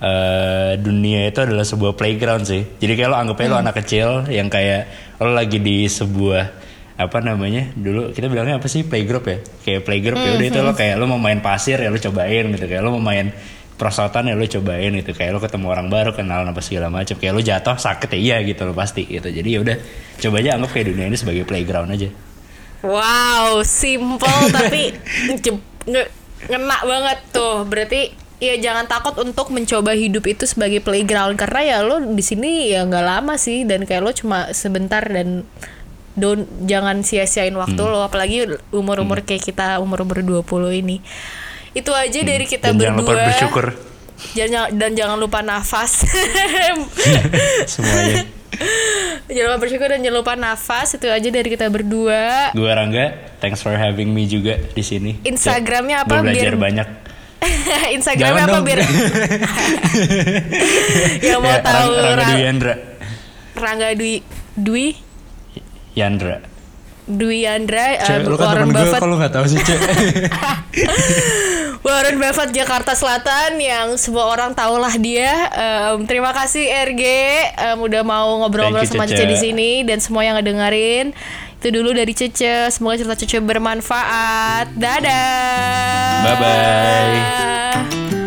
Speaker 1: eh, dunia itu adalah sebuah playground sih. Jadi kayak lo anggapnya lo anak kecil yang kayak lo lagi di sebuah apa namanya dulu kita bilangnya apa sih playgroup ya? Kayak playgroup ya udah itu lo kayak lo mau main pasir ya lo cobain gitu. Kayak lo mau main perosotan ya lo cobain gitu. Kayak lo ketemu orang baru kenalan apa segala macam. Kayak lo jatuh sakit ya iya gitu lo pasti gitu. Jadi ya udah coba aja anggap kayak dunia ini sebagai playground aja.
Speaker 2: Wow, simple tapi nge- nge- ngena banget tuh. Berarti ya jangan takut untuk mencoba hidup itu sebagai playground. Karena ya lo di sini ya nggak lama sih. Dan kayak lo cuma sebentar dan don't jangan sia-siain waktu lo. Apalagi umur-umur kayak kita umur-umur 20 ini. Itu aja dari kita
Speaker 1: dan jangan lupa
Speaker 2: berdua.
Speaker 1: bersyukur
Speaker 2: Jangan dan jangan lupa nafas.
Speaker 1: semuanya.
Speaker 2: Jangan lupa bersyukur dan jangan lupa nafas. Itu aja dari kita berdua.
Speaker 1: gue Rangga thanks for having me juga di sini.
Speaker 2: Instagramnya apa,
Speaker 1: belajar
Speaker 2: biar-
Speaker 1: banyak
Speaker 2: Instagramnya
Speaker 1: Jangan
Speaker 2: apa
Speaker 1: dong.
Speaker 2: biar yang mau
Speaker 1: Ya,
Speaker 2: tahu
Speaker 1: Rang- Rangga
Speaker 2: Ra-
Speaker 1: Dwi Yandra
Speaker 2: Rangga Dwi Dwi
Speaker 1: Yandra
Speaker 2: Dwi Yandra
Speaker 1: Cek,
Speaker 2: um,
Speaker 1: lu kan
Speaker 2: Warren
Speaker 1: temen gue
Speaker 2: Buffett
Speaker 1: kalau nggak tahu sih cek
Speaker 2: Warren Buffett Jakarta Selatan yang semua orang tahulah dia. Um, terima kasih RG um, udah mau ngobrol-ngobrol sama. Cece di sini dan semua yang ngedengerin. Itu dulu dari Cece. Semoga cerita Cece bermanfaat. Dadah.
Speaker 1: Bye-bye.